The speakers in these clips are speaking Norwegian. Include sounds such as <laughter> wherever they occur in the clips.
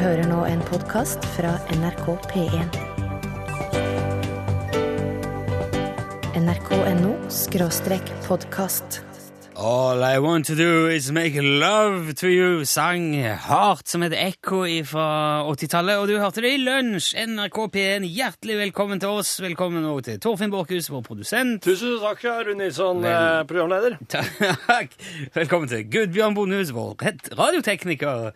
hører nå en podkast fra NRK P1. nrk.no skråstrek podkast. All I want to do is make love to you, sang hardt som et ekko fra 80-tallet, og du hørte det i lunsj, NRK P1. Hjertelig velkommen til oss. Velkommen også til Torfinn Borchhus, vår produsent. Tusen takk, Rune Nilsson, Vel. eh, programleder. <laughs> Takk. Velkommen til Gudbjørn Bondehus, vår radiotekniker.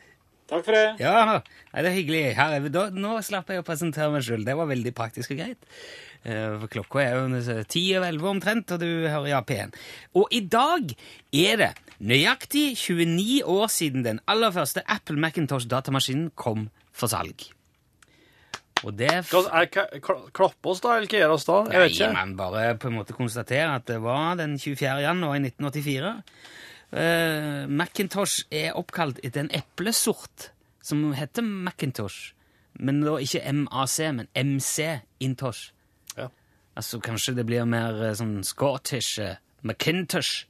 Takk for det. Ja, nei, det er hyggelig. Her er vi. Da, nå slapp jeg å presentere meg sjøl. Det var veldig praktisk og greit. Eh, For klokka er jo ti over elleve omtrent, og du hører ja P1. Og i dag er det nøyaktig 29 år siden den aller første Apple Macintosh-datamaskinen kom for salg. Og det er, klappe oss, da, eller hva gjør oss da? Jeg vet Nei, ikke. man bare på en måte konstaterer at det var den 24. januar i 1984. Eh, Macintosh er oppkalt etter en eplesort som heter Macintosh. Men da ikke MAC, men MC Intosh. Ja. Altså kanskje det blir mer eh, sånn Scottish uh, Macintosh,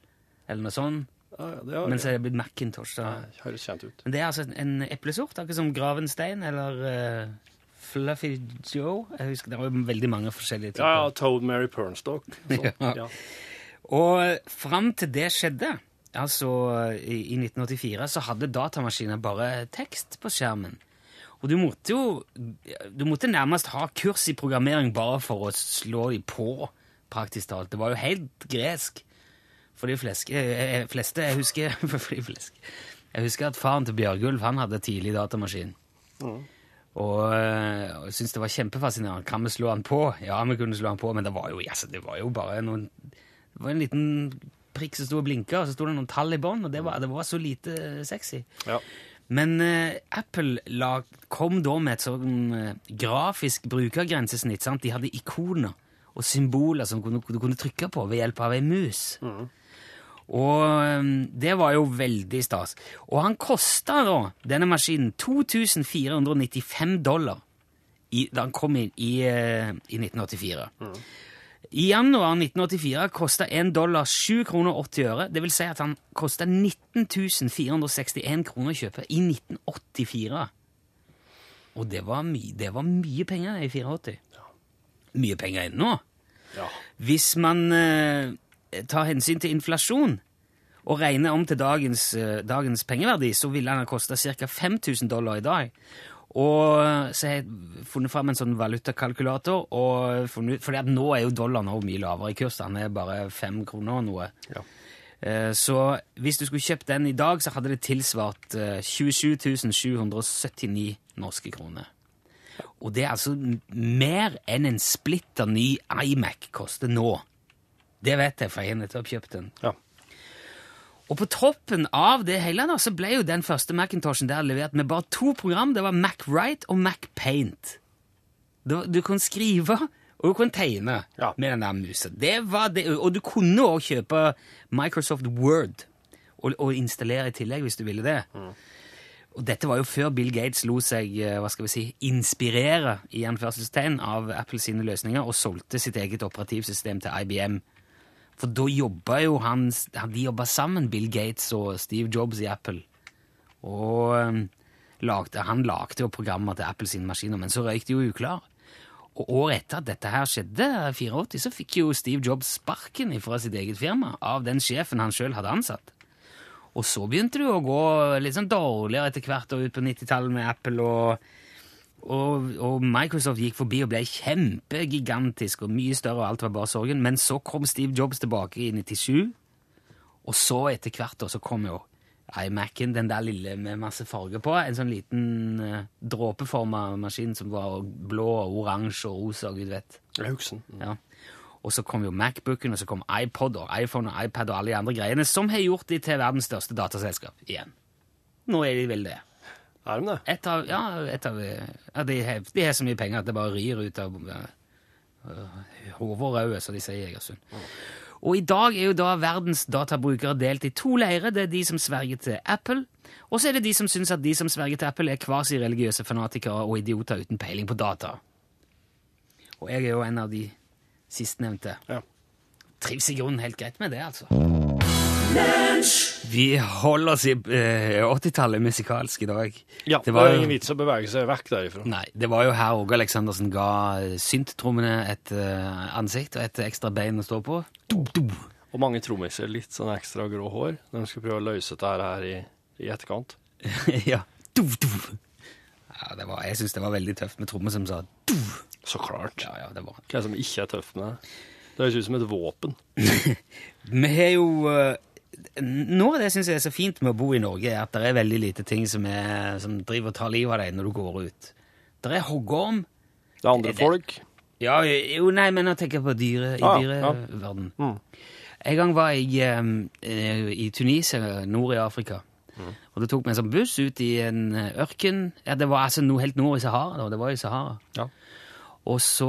eller noe sånt. Ja, ja, det har- Men så er det blitt Macintosh. da. det høres kjent ut. Men det er altså en eplesort, akkurat som Gravenstein eller uh, Fluffy Joe. Jeg husker, Det var jo veldig mange forskjellige typer. Ja, ja, Toad Mary Pernstock. <laughs> Sånn. Ja. Ja. Og fram til det skjedde, altså i, i 1984, så hadde datamaskiner bare tekst på skjermen. Og du måtte jo Du måtte nærmest ha kurs i programmering bare for å slå de på, praktisk talt. Det var jo helt gresk for de fleske, eh, fleste. Jeg husker. <laughs> Jeg husker at faren til Bjørgulf han hadde tidlig datamaskin. Og, øh, og syntes det var kjempefascinerende. Kan vi slå han på? Ja, vi kunne slå han på, men det var jo, altså, det var jo bare noen Det var en liten prikk som sto og blinka, og så sto det noen tall i bånn, og det var, det var så lite øh, sexy. Ja. Men øh, Apple la, kom da med et sånn øh, grafisk brukergrensesnitt. sant? De hadde ikoner og symboler som kunne, du kunne trykke på ved hjelp av ei mus. Og øhm, det var jo veldig stas. Og han kosta da, denne maskinen, 2495 dollar i, da han kom inn i, eh, i 1984. I januar 1984 kosta 1 dollar 7 kroner 80 øre. Det vil si at han kosta 19 461 kroner å kjøpe i 1984. Og det var, my det var mye penger i 84. Mye penger ennå. ja. Hvis man eh, tar hensyn til inflasjon og regner om til dagens, eh, dagens pengeverdi, så ville han ha kosta ca. 5000 dollar i dag. Og eh, så har jeg funnet fram en sånn valutakalkulator, og funnet, fordi at nå er jo dollaren også mye lavere i kurs. Den er bare fem kroner og noe. Ja. Eh, Så hvis du skulle kjøpt den i dag, så hadde det tilsvart eh, 27 779 norske kroner. Og det er altså mer enn en splitter ny iMac koster nå. Det vet jeg, for jeg har nettopp kjøpt den. Ja. Og på toppen av det hele da, så ble jo den første Macintoshen der levert med bare to program. Det var MacWrite og MacPaint. Du, du kunne skrive og du kunne tegne Ja. med den der musa. Det var det, og du kunne også kjøpe Microsoft Word og, og installere i tillegg hvis du ville det. Og dette var jo før Bill Gates lo seg eh, hva skal vi si, inspirere i anførselstegn av Apple sine løsninger og solgte sitt eget operativsystem til IBM. For da jobba jo han De jobba sammen, Bill Gates og Steve Jobs i Apple. Og eh, lagde, han lagde jo programmer til Apple sine maskiner, men så røyk de jo uklar. Og året etter at dette her skjedde, 84, så fikk jo Steve Jobs sparken fra sitt eget firma av den sjefen han sjøl hadde ansatt. Og så begynte det jo å gå litt sånn dårligere etter hvert og ut på 90-tallet med Apple, og, og, og Microsoft gikk forbi og ble kjempegigantisk og mye større, og alt var bare sorgen. Men så kom Steve Jobs tilbake i 97, og så etter hvert da, så kom jo iMac-en, den der lille med masse farger på, en sånn liten uh, dråpeforma maskin som var blå og oransje og rosa, gud vet. Jeg. Ja. Og så kom jo Macbooken, og så kom iPod og iPhone og iPad og alle de andre greiene, som har gjort de til verdens største dataselskap igjen. Nå er de vel det. Er de det? Et av, ja, et av, ja, de, har, de har så mye penger at det bare rir ut av hodet og som de sier i Egersund. Og i dag er jo da verdens databrukere delt i to leirer. Det er de som sverger til Apple, og så er det de som syns at de som sverger til Apple, er kvasireligiøse fanatikere og idioter uten peiling på data. Og jeg er jo en av de sistnevnte. Ja. Trives i grunnen helt greit med det, altså. Vi holder oss i eh, 80-tallet musikalsk i dag. Ja, det det var er jo ingen vits å bevege seg vekk derifra. Nei, det var jo her Åge Aleksandersen ga synttrommene et eh, ansikt og et ekstra bein å stå på. Du, du. Og mange trommiser litt sånn ekstra grå hår. når De skal prøve å løse dette her i, i etterkant. <laughs> ja. Du, du. ja det var, jeg syns det var veldig tøft med trommer som sa du. Så klart. Ja, ja, det var Hva er det som ikke er tøft med det? Det høres ut som et våpen. <laughs> Vi har jo eh, Noe av det syns jeg er så fint med å bo i Norge, er at det er veldig lite ting som, er, som driver og tar livet av deg når du går ut. Det er hoggorm. Det er andre Det- folk. Ja, jo, nei, men jeg tenker på dyre, i Ah, ja. dyreverden. Mm. En gang var jeg um, i Tunisia, nord i Afrika. Mm. Og det tok meg en sånn buss ut i en eh, ørken. Ja, det var altså noe helt nord i Sahara. Da. Det var i Sahara. Ja. Og så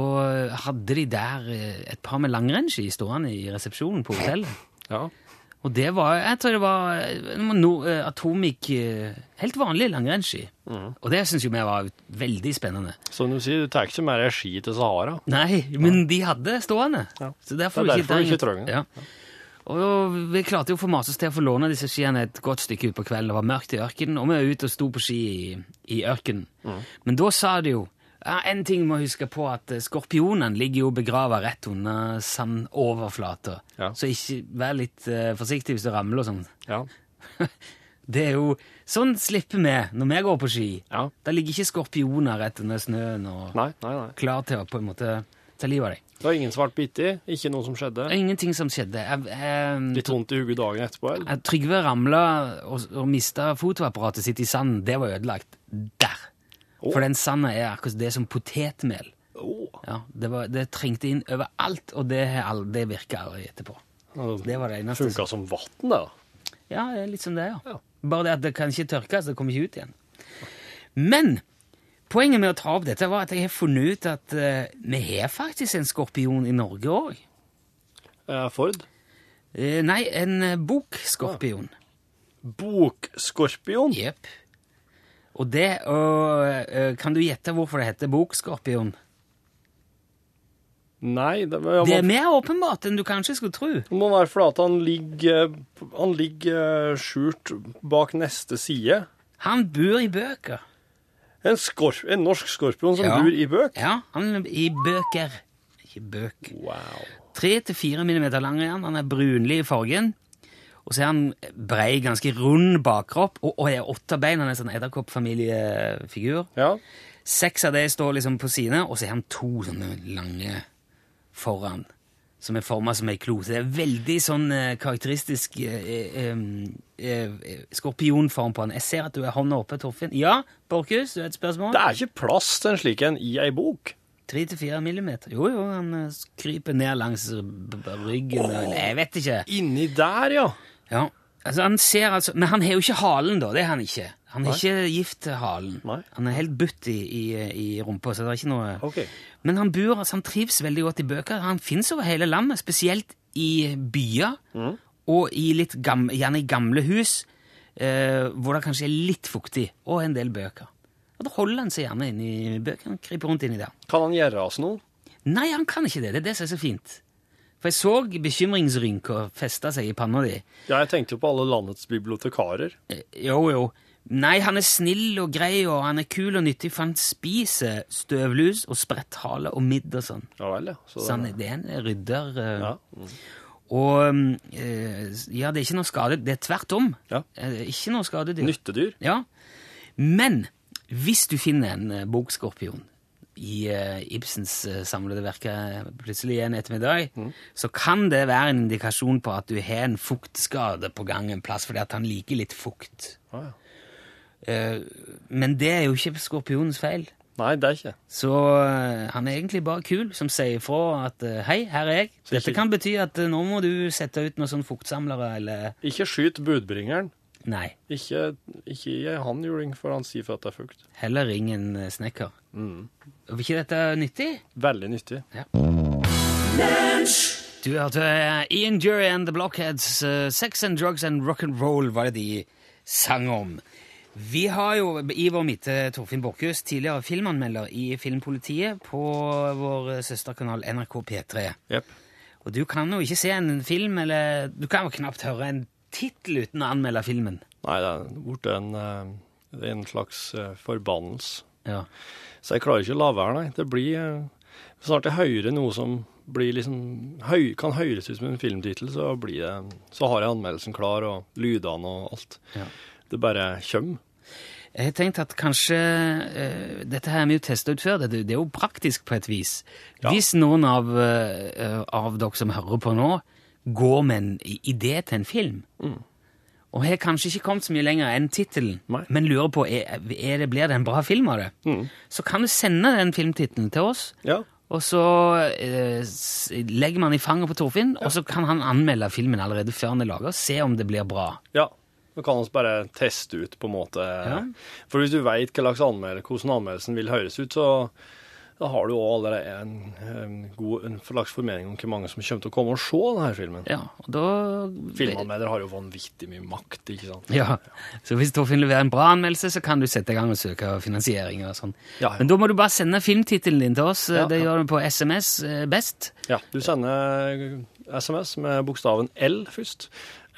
hadde de der eh, et par med langrennsski stående i resepsjonen på hotellet. ja. Og det var Jeg tror det var, no, eh, Atomic eh, Helt vanlig langrennsski. Mm. Og det syns jo vi var veldig spennende. Som du sier, du tar ikke mer ski til Sahara. Nei, men de hadde stående. Ja. Så derfor, Det er derfor du ikke trenger. Ja. Og vi klarte jo å få mase oss til å få låne disse skiene et godt stykke ut på kvelden. Det var mørkt i ørkenen, og vi var ute og sto på ski i, i ørkenen. Mm. Men da sa de jo ja, En ting må huske på at skorpionen skorpionene ligger jo begrava rett under sandoverflata. Ja. Så ikke vær litt uh, forsiktig hvis du ramler og sånn. Ja. <laughs> Det er jo Sånn slipper vi når vi går på ski. ja. Da ligger ikke skorpioner rett under snøen og Nei, nei, nei. klar til å på en måte ta livet av deg. Det var ingen svart i? ikke noe som skjedde. Ingenting som skjedde. Jeg, jeg, Litt vondt i hodet dagen etterpå, eller? Trygve ramla og, og mista fotoapparatet sitt i sanden. Det var ødelagt der. Å. For den sanda er akkurat det er som potetmel. Oh. Ja, det, var, det trengte inn overalt, og det, det virka aldri etterpå. Det var det eneste. Funka som vann, da. Ja, det er litt som det, ja. Ja. Bare det at det kan ikke tørkes, det kommer ikke ut igjen. Men poenget med å ta opp dette var at jeg har funnet ut at uh, vi har faktisk en skorpion i Norge òg. Eh, Ford. Uh, nei, en bokskorpion. Bokskorpion. Jepp. Og det og, eh, Kan du gjette hvorfor det heter bokskorpion? Nei, det, må- Det er mer åpenbart enn du kanskje skulle tro. det må være fordi han ligger, han ligger eh, skjult bak neste side. Han bor i bøker. En, skorp, en norsk skorpion som Ja. bor i bøk. Ja, han i bøker. Ikke bøk. Wow. Tre til fire millimeter lang er han. Han er brunlig i fargen. Og så er han brei, ganske rund bakkropp, og, og er åtte bein. Han er sånn edderkoppfamiliefigur. Ja. Seks av de står liksom på sine, og så er han to sånne lange foran, som er forma som ei klo. Så det er veldig sånn eh, karakteristisk eh, eh, eh, skorpionform på han. Jeg ser at du er hånda oppe, Torfinn. Ja, Borchhus, du har et spørsmål? Det er ikke plass til en slik en i ei bok. Tre til fire millimeter. Jo, jo, han eh, kryper ned langs ryggen. Oh, Jeg vet ikke. Inni der, ja. Ja, altså han ser altså Men han har jo ikke halen, da. Det er han ikke. Han er Nei. ikke gift til halen. Nei. Han er helt butt i, i, i rumpa, så det er ikke noe okay. Men han bor, altså han trives veldig godt i bøker. Han fins over hele landet, spesielt i byer Mm. og i litt gam, gjerne i gamle hus, eh, hvor det kanskje er litt fuktig, og en del bøker. Og Da holder han seg gjerne inni bøkene, kryper rundt inni der. Kan han gjøre oss noe? Nei, han kan ikke det. Det er det som er så fint. For jeg så bekymringsrynker feste seg i panna di. Ja, jeg tenkte jo på alle landets bibliotekarer. Eh, Jo, jo. Nei, han er snill og grei, og han er kul og nyttig, for han spiser støvlus og spretthale og midd og sånn. Ja vel, ja. Så Så han, er- det er en rydder. eh, ja. Mm. Og eh, ja, det er ikke noe skade. Det er tvert om. Ja. Ikke noe skadedyr. Nyttedyr. Ja. Men hvis du finner en bokskorpion i uh, Ibsens uh, samlede verker plutselig en ettermiddag, så kan det være en indikasjon på at du har en fuktskade på gang en plass, fordi at han liker litt fukt. Ah, ja. uh, men det er jo ikke skorpionens feil. Nei, det er ikke. Så eh, han er egentlig bare kul, som sier ifra at eh, 'hei, her er jeg'. Så Dette ikke- kan bety at eh, nå må du sette ut noen sånne fuktsamlere, eller Ikke skyt budbringeren. Nei. Ikke, ikke gi han juling, for han sier for at det er fukt. Heller ring en eh, snekker. Mm. Er ikke dette nyttig? Veldig nyttig. Du hørte eh, Ian Jury and The Blockheads. eh, Sex and Drugs and Rock and Roll var det de sang om. Vi har jo i vår midte Torfinn Borchhus, tidligere filmanmelder i Filmpolitiet på vår søsterkanal NRK P3. Yep. Og du kan jo ikke se en film, eller du kan jo knapt høre en tittel uten å anmelde filmen. Nei, det er blitt en, eh, en slags forbannelse. Ja. Så jeg klarer ikke å la være, nei. Det blir eh, Snart jeg hører noe som blir liksom høy, kan høres ut som en filmtittel, så blir det Så har jeg anmeldelsen klar, og lydene og alt. Ja. Det bare kommer. Jeg har tenkt at kanskje uh, Dette her er vi jo testa ut før. Det, det er jo praktisk på et vis. Ja. Hvis noen av, uh, av dere som hører på nå, går med en idé til en film, og har kanskje ikke kommet så mye lenger enn tittelen, men lurer på er, er det, blir det en bra film av det, så kan du sende den filmtittelen til oss. Ja. Og så eh, legger man i fanget på Torfinn, og så kan han anmelde filmen allerede før han er laga, og se om det blir bra. ja. Så kan vi bare teste ut, på en måte. For hvis du veit hvordan anmeldelsen vil høres ut, så da har du òg allerede en, en god en slags formening om hvor mange som kommer til å komme og se denne filmen. Ja, og da Filmanmeldere har jo vanvittig mye makt, ikke sant? Ja, Så hvis Torfinn leverer en bra anmeldelse, så kan du sette i gang og søke finansiering. og sånn. Ja, ja. Men da må du bare sende filmtittelen din til oss. Ja, det ja. gjør du på SMS eh, best. Ja, du sender SMS med bokstaven L først.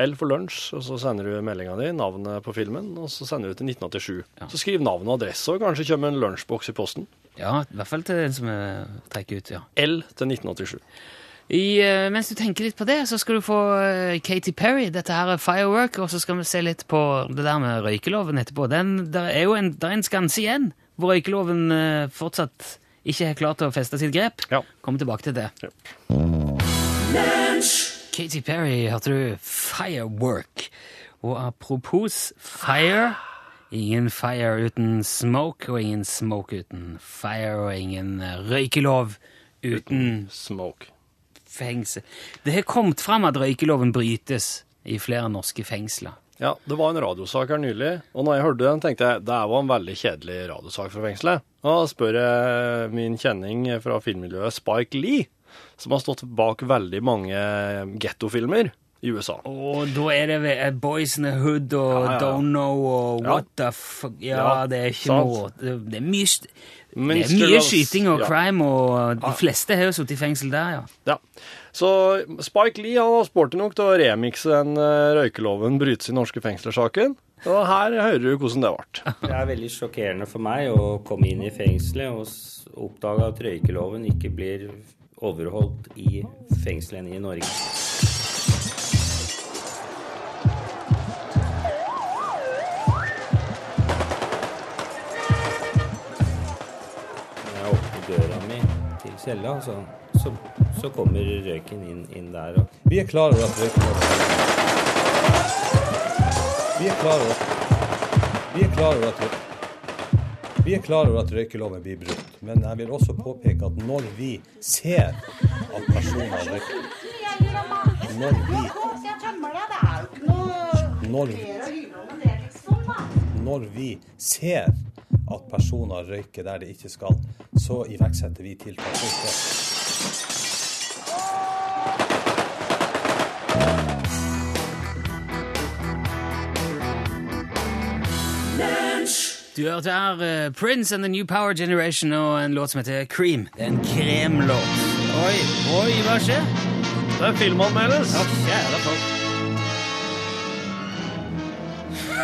L for lunsj, og så sender du meldinga di, navnet på filmen, og så sender du til 1987. Så skriv navn og adresse, og kanskje kommer en lunsjboks i posten. Ja, i hvert fall til den som er trekker ut, ja. L til 1987. I, eh, mens du tenker litt på det, så skal du få eh, Katy Perry, dette her er Firework, og så skal vi se litt på det der med røykeloven etterpå. Den, der er jo en, der er en skanse igjen, hvor røykeloven eh, fortsatt ikke har klart å feste sitt grep. Ja. Kom tilbake til det. Ja. Katy Perry, hørte du? Firework. Og apropos fire Ingen fire uten smoke, og ingen smoke uten fire, og ingen eh, røykelov uten Smoke. fengsel. Det har kommet fram at røykeloven brytes i flere norske fengsler. Ja, det var en radiosak her nylig, og når jeg hørte den, tenkte jeg det var en veldig kjedelig radiosak fra fengselet. Og da spør jeg min kjenning fra filmmiljøet, Spike Lee, som har stått bak veldig mange gettofilmer i USA. Og da er det eh, Boys in the Hood og Ja, ja. Don't Know og Ja. What the fuck Ja, Ja, det er ikke sant. måte Det er mye, det er mye skyting og ja. crime, og de fleste har jo sittet i fengsel der, ja. Ja. Så Spike Lee han var sporty nok til å remikse den eh, røykeloven brytes i norske fengsler-saken. Og her hører du hvordan det ble. <laughs> Det er veldig sjokkerende for meg å komme inn i fengselet og oppdage at røykeloven ikke blir overholdt i fengslene i Norge. Cella, så, så, så kommer røyken inn, inn der. Vi er klar over at røykeloven Vi er klar over Vi er klar over at vi er klar over at røykeloven blir brutt, men jeg vil også påpeke at når vi ser at personer røyker Når vi når vi ser at personer røyker der de ikke skal, så iverksetter vi tiltak. Du hørte her eh, Prince and the New Power Generation og en låt som heter Cream. Det er en kremlåt. Oi, oi, hva skjer? Det er filmanmeldes. Å,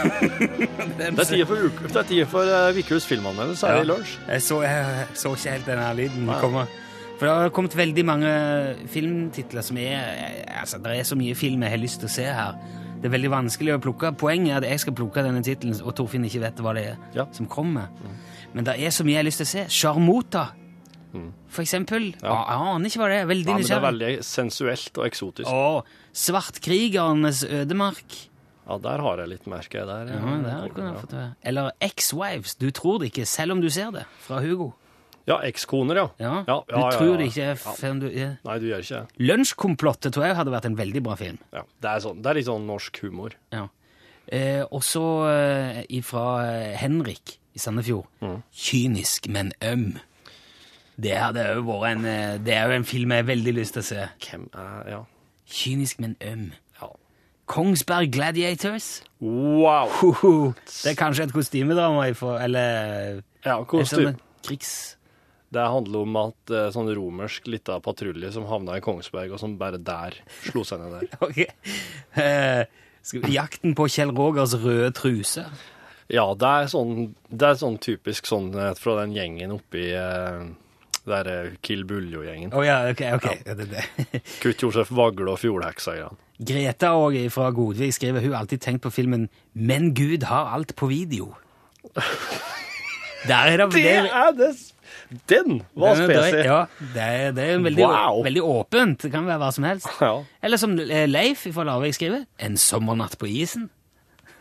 <laughs> Det er tid for, uke- det er tida for uh, Vikhus filmanmeldelse her Ja. i lunsj. Jeg så, jeg så ikke helt denne lyden ja. komme. For det har kommet veldig mange filmtitler som er Altså, det er så mye film jeg har lyst til å se her. Det er veldig vanskelig å plukke. Poenget er at jeg skal plukke denne tittelen, og Torfinn ikke vet hva det er Ja. som kommer. Men det er så mye jeg har lyst til å se. Charmota, for eksempel. Ja. Jeg aner ikke hva det er. Veldig Ja, men det er veldig sensuelt og eksotisk. Og Svartkrigernes ødemark. Ja, der har jeg litt merke. Der, Ja, der kunne jeg fått høre. Eller Ex-Wives. Du tror det ikke, selv om du ser det. Fra Hugo. Ja, ekskoner, ja. Ja, Ja, Du ja, ja, tror det ikke før du ja. Nei, du gjør ikke det. Lunsjkomplottet tror jeg hadde vært en veldig bra film. Ja. Det, er sånn, det er litt sånn norsk humor. Ja. Eh, og så eh, ifra eh, Henrik i Sandefjord. Mm. Kynisk, men øm. Det hadde jo vært en eh, Det er jo en film jeg har veldig lyst til å se. Hvem er Ja. Kynisk, men øm. Kongsberg Gladiators. Wow! Det er kanskje et kostymedrama, eller Ja, kostyme. krigs... Det handler om at uh, sånn romersk lita patrulje som havna i Kongsberg, og som bare der slo seg ned der. <laughs> Ok. Uh, Skal vi- Jakten på Kjell Rogers røde truse. Ja, det er sånn, det er sånn typisk sånn eh, fra den gjengen oppi eh, der er Kill Buljo-gjengen. Å ja, ok. ok. Ja. det, det. <laughs> Kurt Josef Vagle og Fjordheksa-greiene. Greta og fra Godvik skriver hun alltid tenkt på filmen Men Gud har alt på video. Der er det, <laughs> Det er det! Den var spesiell. Ja, det er, det er veldig, Wow. veldig åpent. Det kan være hva som helst. Ja. Eller som eh, Leif fra Larvik skriver, En sommernatt på isen.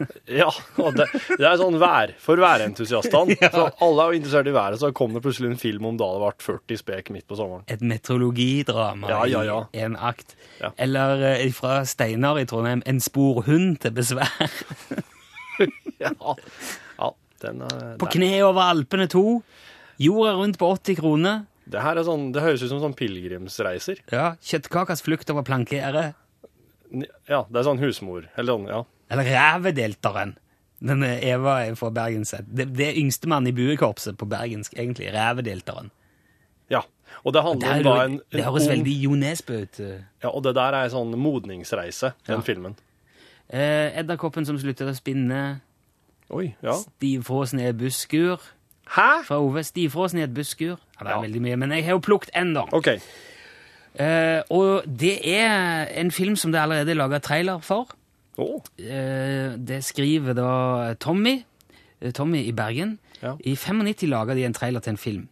<laughs> Ja, og det, det er sånn vær for værentusiastene. <laughs> Så alle er jo interessert i været, så kom det plutselig en film om da det ble 40 spek midt på sommeren. Et meteorologidrama Ja, ja, ja. i en akt. Ja. Eller eh, fra Steinar i Trondheim, En sporhund til besvær. <laughs> Ja, ja den er, På kne over Alpene 2. Jorda rundt på 80 kroner. Det her er sånn, det høres ut som sånn pilegrimsreiser. Ja, Kjøttkakas flukt over plankere. Ja, det er sånn husmor, eller sånn, ja. Eller Rævedelteren. Den er Eva er fra Bergenset. Det, det er yngstemann i buekorpset på bergensk, egentlig. Rævedelteren. Ja, og det handler er om da en, en, det høres veldig Jo Nesbø ut. eh. Ja, og det der er en sånn modningsreise, den Ja. filmen. Eh, Edderkoppen som slutter å spinne. Oi, ja. Stivfrosen i et busskur. Hæ? Fra Ove. Stivfrosen i et busskur. Ja, det er Ja. veldig mye, men jeg har jo plukket en, da. Ok. Eh, og det er en film som det allerede er laga trailer for. Eh, det skriver da Tommy, eh, Tommy i Bergen. Ja. I 95 laga de en trailer til en film.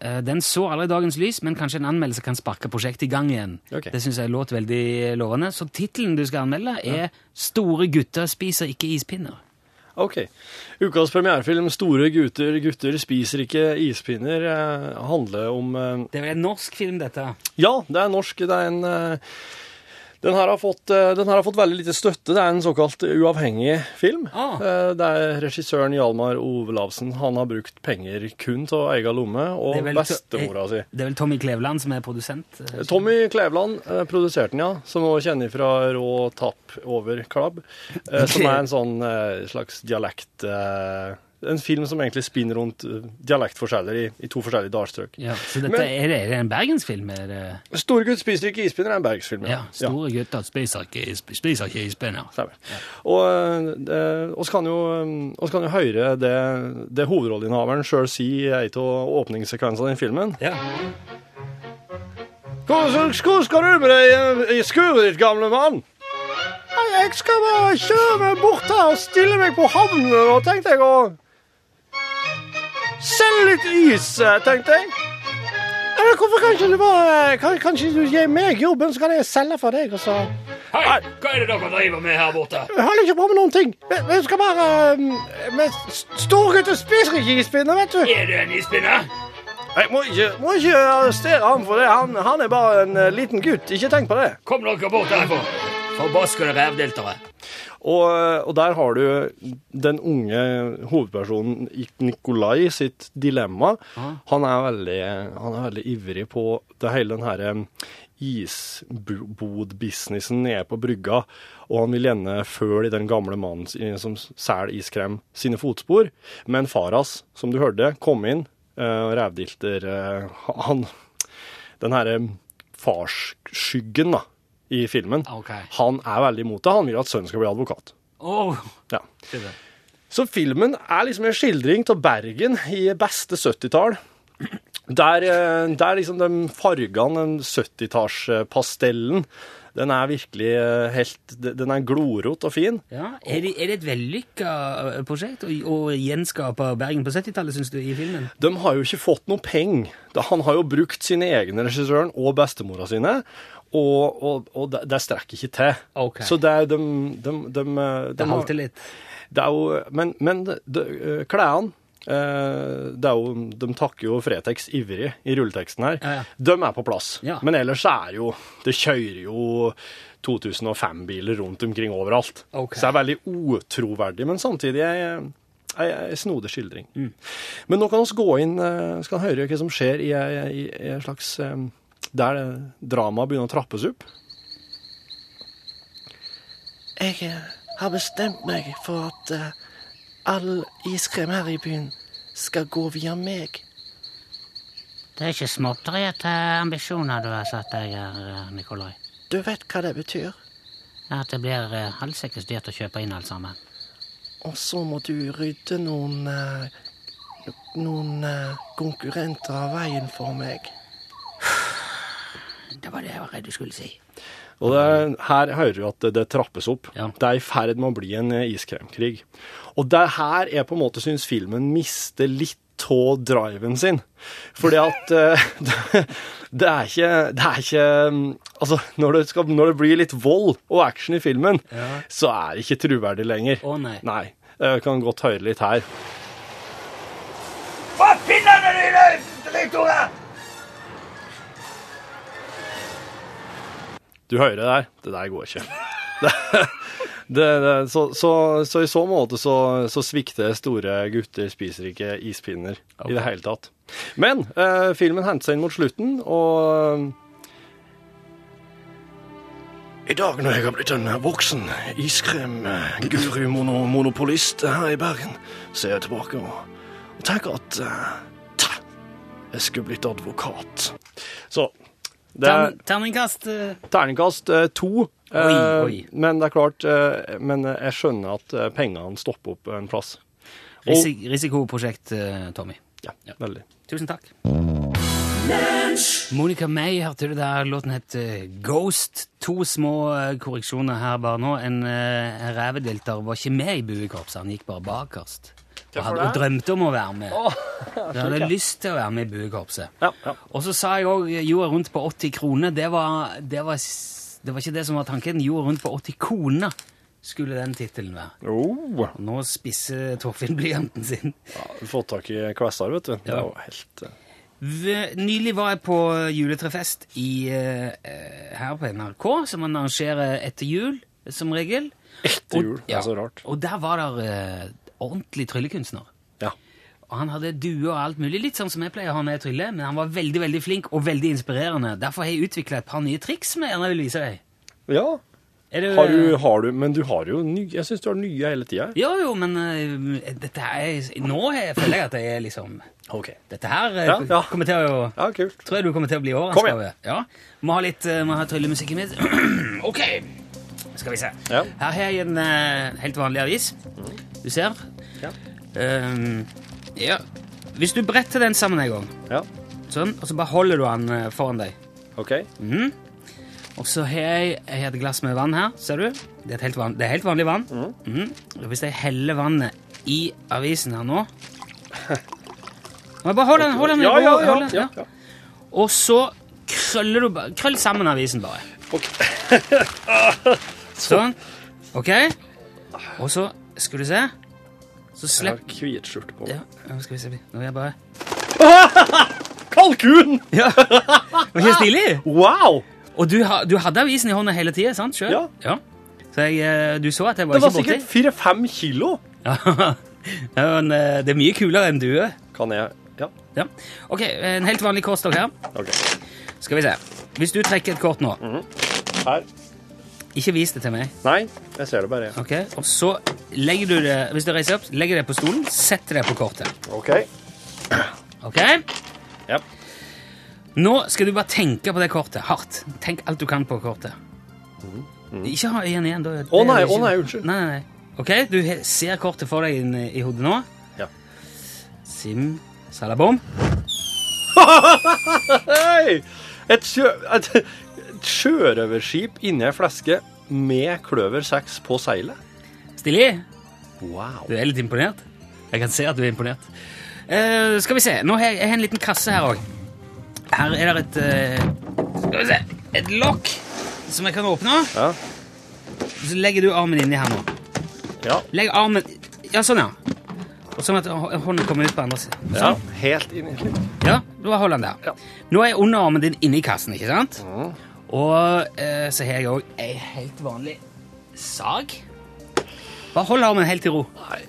Eh, Den så aldri dagens lys, men kanskje en anmeldelse kan sparke prosjektet i gang igjen. Okay. Det syns jeg låt veldig lovende. Så tittelen du skal anmelde, er 'Store gutter spiser ikke ispinner'. ok. Ukas premierefilm 'Store gutter, gutter spiser ikke ispinner' handler om Det er vel en norsk film, dette? Ja, det er norsk. Det er en den her, har fått, eh, den her har fått veldig lite støtte. Det er en såkalt uavhengig film. Ah. Eh, Det er regissøren Hjalmar Ovelavsen. Han har brukt penger kun til å eie lomme, og bestemora si. Det er vel Tommy Kleveland som er produsent? eh, Tommy Kleveland eh, produserte den, ja. Som også kjenner fra Rå tapp over klabb. Eh, som er en sånn eh, slags dialekt... Eh, en film som egentlig spinner rundt eh, dialektforskjeller i, i to forskjellige dalstrøk. Ja, så dette, Men- er, det, er det en bergensfilm? Er det, Store gutt spiser ikke ispinner er en bergensfilm. ja, store gutter spiser ikke, spiser ikke ispinner. Stemmer. Og vi kan jo, eh, kan jo høre det, det hovedrolleinnehaveren sjøl si i en av åpningssekvensene i filmen. Ja. Hvor skal du med deg i skuret ditt, gamle mann? Jeg skal bare kjøre meg bort her og stille meg på havnen, og tenkte jeg å selge litt is, eh, tenkte jeg. Eller hvorfor kan ikke du bare kan, kan ikke du gi meg jobben, så kan jeg selge for deg, og så Hei, hva er det dere driver med her borte? Jeg holder ikke på med noen ting. Vi, vi skal bare um, Storgutter spiser ikke ispinner, vet du. Er du en ispinner? Jeg må ikke, må ikke arrestere ham for det. Han, han er bare en eh, liten gutt. Ikke tenk på det. Kom dere bort herfra. Forbaskede rævdeltere. Og, eh, og der har du den unge hovedpersonen Nikolai sitt dilemma. Han er veldig, han er veldig ivrig på det hele den herre isbodbusinessen nede på brygga, og han vil gjerne følge den gamle mannen som selger iskrem, sine fotspor. Men Faras, som du hørte, kom inn, uh, rævdilter uh, Han Den herre farsskyggen, da, i filmen, Okay. han er veldig imot det. Han vil at sønnen skal bli advokat. Åh, Ja. Så filmen er liksom en skildring av Bergen i beste 70-tall. Der, eh, der liksom de fargene, den 70-tallspastellen, den er virkelig eh, helt Den er glorot og fin. Ja, er det, er det et vellykka eh, prosjekt å, å gjenskape Bergen på 70-tallet, syns du, i filmen? De har jo ikke fått noe penger. Han har jo brukt sine egne regissøren og bestemora sine, og, og, og det, det strekker ikke til. Okay. Så det er de, de, de, de, Det har- halter litt. Det er jo, men men det- det, eh, klærne eh, det jo, De takker jo Fretex ivrig i rulleteksten her. Ja, ja. De er på plass. Ja. Men ellers er jo Det kjører jo 2005-biler rundt omkring overalt. Okay. Så det er veldig utroverdig, men samtidig ei ei snodig skildring. Mm. Men nå kan vi gå inn eh, skal høre hva som skjer i ei- slags eh, Der eh, dramaet begynner å trappes opp. Jeg eh, har bestemt meg for at eh, all iskrem her i byen skal gå via meg. Det er ikke småtteriete ambisjoner du har satt deg her, Nikolai. Du vet hva det betyr? at det blir eh, halvsikkert dyrt å kjøpe inn alt sammen. Og så må du rydde noen eh, Noen eh, konkurrenter av veien for meg. <sighs> Det var det jeg var redd du skulle si. Og det, her hører du at det, det trappes opp. Ja. Det er i ferd med å bli en eh, iskremkrig. Og det her er på en måte syns filmen mister litt av driven sin. Fordi at eh, <laughs> det, det er ikke Det er ikke mm, Altså, når det, skal, når det blir litt vold og action i filmen, så er det ikke troverdig lenger. Å nei. Nei. Jeg kan godt høre litt her. Du hører det der? Det der går ikke. Det, det, det, så, så, så i så måte så, så svikter store gutter spiser ikke ispinner i det hele tatt. Men eh, filmen henter seg inn mot slutten, og I dag når jeg har blitt en voksen iskrem-guru-monopolist her i Bergen, ser jeg tilbake og, og tenker at eh, jeg skulle blitt advokat. Så er Terningkast uh... terningkast uh, to. eh, Oi, oi. Men det er klart Men jeg skjønner at pengene stopper opp en plass. Og, risik risikoprosjekt, Tommy. ja, veldig. Tusen takk. Monica May hørte du der. Låten het Ghost. To små korreksjoner her bare nå. En en revedelter var ikke med i buekorpset, han gikk bare bakerst. Og, hadde, og drømte om å være med. Han hadde lyst til å være med i buekorpset. Ja, ja. Og så sa jeg òg jorda rundt på 80 kroner. Det var, det, var, det var ikke det som var tanken. Jorda rundt på 80 kroner skulle den tittelen være. Oh, Og nå spisser Torfinn blyanten sin. ja, fått tak i kvestar, vet du. Det var jo helt eh, Nylig var jeg på juletrefest i, eh, her på NRK, som man arrangerer etter jul, som regel. Etter jul. Og- Det er så rart. Og der var det eh, ordentlig tryllekunstner. Ja. Og han hadde due og alt mulig, litt sånn som jeg pleier å ha når jeg tryller, men han var veldig veldig flink og veldig inspirerende. Derfor har jeg utvikla et par nye triks som jeg gjerne vil vise deg. ja. Du, Har du, har du Men du har jo nye Jeg syns du har nye hele tida. Jo, jo, men uh, dette er Nå er- føler jeg at jeg er liksom OK. Dette her eh, Ja, ja. kommer til å Ja, kult. Tror jeg du kommer til å bli overraska over. Ja. Må ha litt uh, må ha tryllemusikken min. <clears throat> OK, skal vi se. Ja. Her har jeg en eh, helt vanlig avis. Du ser. Ja. Um, ja. Hvis du bretter den sammen en gang, Ja. sånn, og så bare holder du den eh, foran deg OK. Mhm. Og så har jeg, jeg har et glass med vann her, ser du? Det er, et helt, van, det er helt vanlig vann. Mhm. Og hvis jeg heller vannet i avisen her nå Må jeg Bare hold den, hold den. Ja, ja, ja. hold den, ja, ja. Og så krøller du bare Krøll sammen avisen, bare. <laughs> sånn. OK? Og så skal du se Så Jeg har hvit skjorte på. Ja, nå skal vi se. Nå er jeg bare <laughs> Kalkun! <laughs> Var ikke stilig? Wow! Og du, ha, du hadde avisen i hånda hele tida, sant? Selv? Ja. Så jeg, eh, du så at jeg var Det var ikke borti? sikkert fire-fem kilo. <laughs> Ja. Ja, men, eh, det er mye kulere enn due. Kan jeg Ja. Ja. Ok, en helt vanlig kortstokk her. OK. Skal vi se. Hvis du trekker et kort nå, Her. Ikke vis det til meg. Nei, jeg ser det bare. ok? Og så legger du det hvis du reiser opp, legger det på stolen, setter det på kortet. OK. Ok? Ja. Nå skal du bare tenke på det kortet hardt. Tenk alt du kan på kortet. Ikke ha igjen igjen. Å oh, nei, å å nei, unnskyld. Nei, nei, nei. Ok, du ser kortet for deg inn i hodet nå. Ja. Sim salabom. <laughs> Hei! Et, sjø, et, et sjørøverskip inni ei flaske med kløver 6 på seilet. Stilig? Wow. Du er litt imponert? Jeg kan se at du er imponert. Eh, skal vi se. Nå har jeg, jeg har en liten kasse her òg. Her er det et eh, Skal vi se Et lokk som jeg kan åpne. Ja. Så legger du armen inni her nå. Ja. Legg armen Ja, sånn, ja. Og sånn at hå- hånden kommer ut på andre siden. ja. Sånn. Helt inni. Ja, da holder den der. Ja. Nå er underarmen din inni kassen, ikke sant? Og eh, så har jeg òg ei helt vanlig sag. Bare hold armen helt i ro. Nei.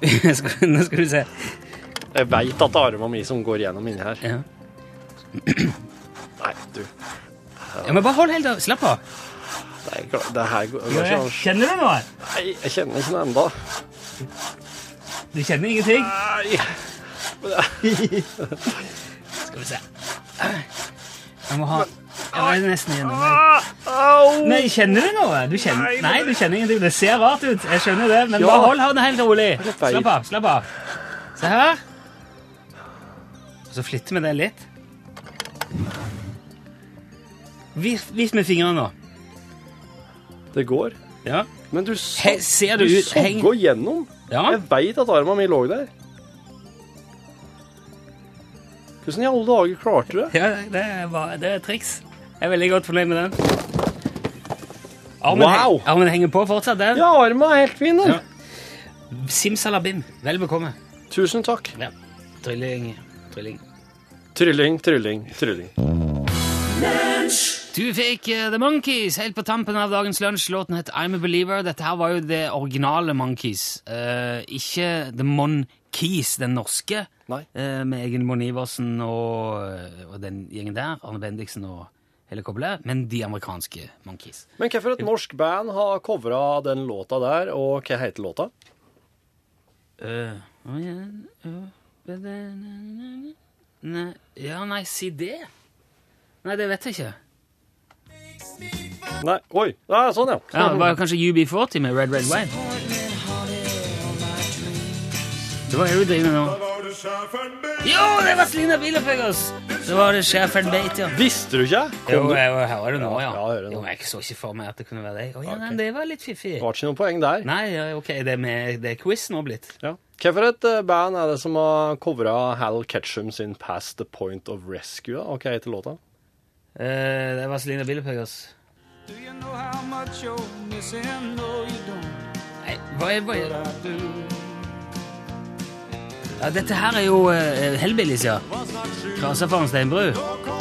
<laughs> Nå skal du se. Jeg veit at det er arma mi som går gjennom inni her. Ja. Nei, du. ja, men bare hold helt av. Slapp av. Det, er, det her går, ikke an. Kjenner du noe? Nei, jeg kjenner ikke noe ennå. Du kjenner ingenting? Nei. <laughs> Skal vi se. Jeg må ha Jeg var nesten gjennom. Men kjenner du noe? Du kjenner, nei, du kjenner ingenting. Det ser rart ut. Jeg skjønner det, men bare hold hånda helt rolig. Slapp av. slapp av. Se her. Og så flytter vi det litt. Vis, vis med fingrene nå. Det går. Ja. Men du, He, ser du ut heng... gjennom. Ja. Jeg veit at armen mi lå der. Hvordan i alle dager klarte du det? ja, det var, det er triks. Jeg er veldig godt fornøyd med den. Armen, Wow! heng- armen henger på fortsatt, den. Ja, armen er helt fin. den. Ja. Simsalabim. Vel bekomme. Tusen takk. Ja. Trylling, trylling. Trylling, trylling, trylling. Du fikk uh, The Monkees helt på tampen av dagens lunsj. Låten het I'm a Believer. Dette her var jo det originale Monkees. Uh, ikke The Monkees, den norske, Nei. eh, med Egil Monn Iversen og, og den gjengen der. Arne Bendiksen og hele koblet. Men de amerikanske Monkees. Men hvorfor et norsk band har covra den låta der, og hva heter låta? Ja, Nei, si det. Nei, det vet jeg ikke. Nei, oi. Ja, sånn, ja. Ja, det var kanskje UB40 med Red Red Wine. Hva er det du driver med nå? Jo, det var Selina Bielefeld! Det var det Schäfern Beit, ja. Visste du ikke? Jo, Kom jo, jeg hører det nå, ja. Ja, jeg hører det nå. Jo, jeg så ikke for meg at det kunne være deg. Å, ja, nei, det var litt fiffig. Det var ikke noe poeng der. Nei, ja, ok, det er, med, det er quiz nå blitt. Ja. Hvilket et eh, band er det som har covra Hal Ketchum sin 'Past the Point of Rescue'? da? Hva heter låta? Eh, det var Selina Billepegas Nei, hva er, hva er det? Ja, dette her er jo uh, Hellbillies, ja. Krasa for en steinbru.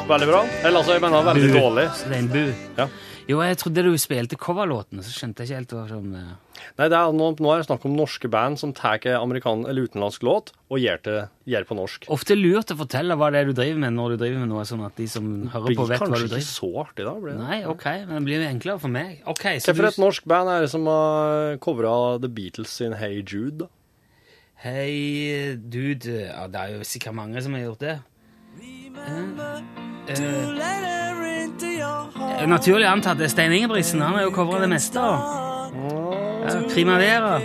Veldig bra. Eller altså, jeg mener veldig Bu. dårlig. Steinbu. Ja. Jo, jeg trodde du spilte coverlåten, så skjønte jeg ikke helt hva som uh... Nei, det er, nå, nå er det snakk om norske band som tar utenlandsk låt og gjør det på norsk. Ofte lurt å fortelle hva det er du driver med når du driver med noe, sånn at de som hører på, vet hva kanskje du ikke driver med. så artig, da. Blir det? Nei, ok, men det blir enklere for meg. Ok, så Hvorfor et norsk band er det som har covra The Beatles sin Hey Jude? da? Hei, dude. Ja, det er jo sikkert mange som har gjort det. Eh, eh, eh, naturlig antatt det er Stein Ingebrigtsen. Han har jo covra det meste. Ja, Primavera.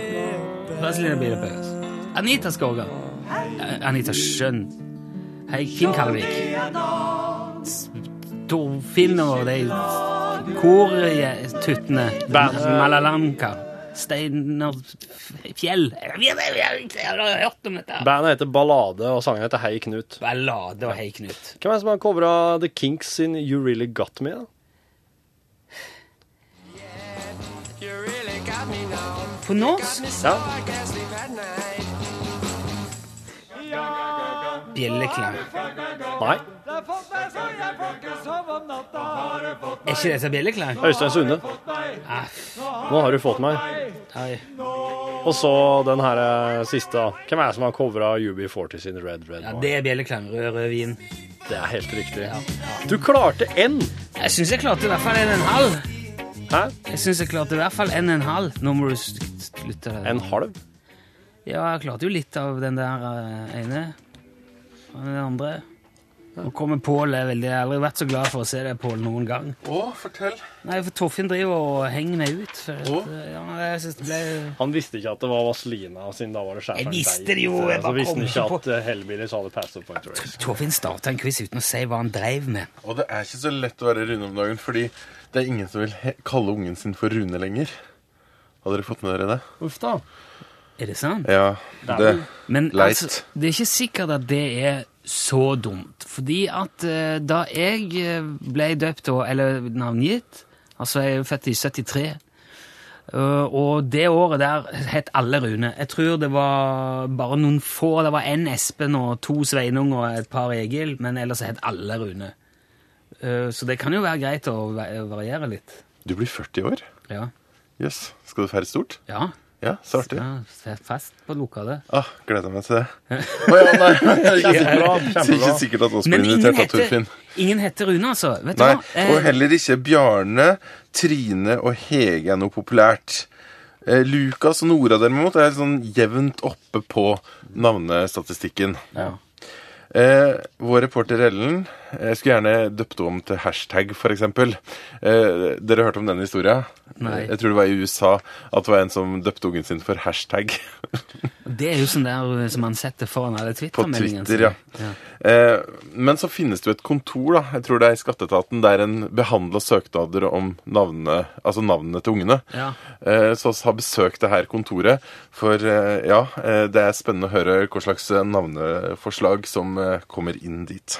Vazelina. Anita Skorga. Eh, Anita Skjønn. Hei, Kim Kalvik. Torfinn og de kortuttene. Malalanka. Steinar Fjell. Jeg har hørt om dette. Bandet heter Ballade, og sangen heter Hei Knut. Ballade og Hei Knut. Hvem er det som har covra The Kinks sin You Really Got Me? da? På norsk? Ja. Bjelleklang. Nei. Er ikke det dette bjelleklang? Øystein Sunde. Ah, Nå har du fått meg. Nei. Og så den her eh, siste. Hvem er det som har covra UB40 sin Red Red Ja, det er bjelleklang. Rød, rød vin. Det er helt riktig. Du klarte én! Jeg syns jeg klarte i hvert fall en og en halv. Hæ? Jeg synes jeg klarte i hvert fall en og en halv. Nå må du slutte. En halv? Ja, jeg klarte jo litt av den der eh, ene. Og den andre. Nå kommer Pål. Jeg, er veldig- jeg har aldri vært så glad for å se deg, Pål, noen gang. Å, fortell. Nei, for Torfinn driver og henger meg ut. For at, ja, jeg synes det ble... Han visste ikke at det var Vazelina, siden da var det Jeg Schäfern visste det jo, jeg Så visste han ikke på. at eh, Hellbillies hadde pass up Point Race. Torfinn starta en quiz uten å si hva han dreiv med. Og det er ikke så lett å være Rune om dagen, fordi det er ingen som vil he kalle ungen sin for Rune lenger. Har dere fått med dere det? Uff da. Er det sant? Ja, det Men Leit. altså, det er ikke sikkert at det er så dumt. Fordi at eh, da jeg eh, ble døpt, og- eller navngitt Altså, jeg er jo født i 73. eh, og det året der het alle Rune. Jeg tror det var bare noen få. Det var én Espen og to Sveinung og et par Egil, men ellers het alle Rune. Eh, så det kan jo være greit å va- variere litt. Du blir 40 år? Ja. Jøss. Skal du feire stort? Ja. Ja, så artig. ja fest på lokalet. Ah, gleder meg til det. <laughs> Oh, ja, nei. <laughs> Kjempebra. Er ikke sikkert at oss blir invitert av heter, Torfinn. ingen heter Rune, altså. Vet Nei, du hva? Eh, og heller ikke Bjarne, Trine og Hege er noe populært. Eh, Lukas og Nora derimot er sånn jevnt oppe på navnestatistikken. ja. Eh, vår reporter Ellen jeg skulle gjerne døpt om til hashtag, f.eks. Eh, dere hørte om den historien? Nei. Jeg tror det var i USA at det var en som døpte ungen sin for hashtag. <laughs> Det er jo sånn der som man setter foran alle Twitter-meldingene. Twitter, ja. Eh, men så finnes det jo et kontor, da, jeg tror det er i Skatteetaten, der en behandler søknader om navnene, altså navnene til ungene. Ja. Eh, så vi har besøkt det her kontoret, for eh, ja, eh, det er spennende å høre hva slags eh, navneforslag som eh, kommer inn dit.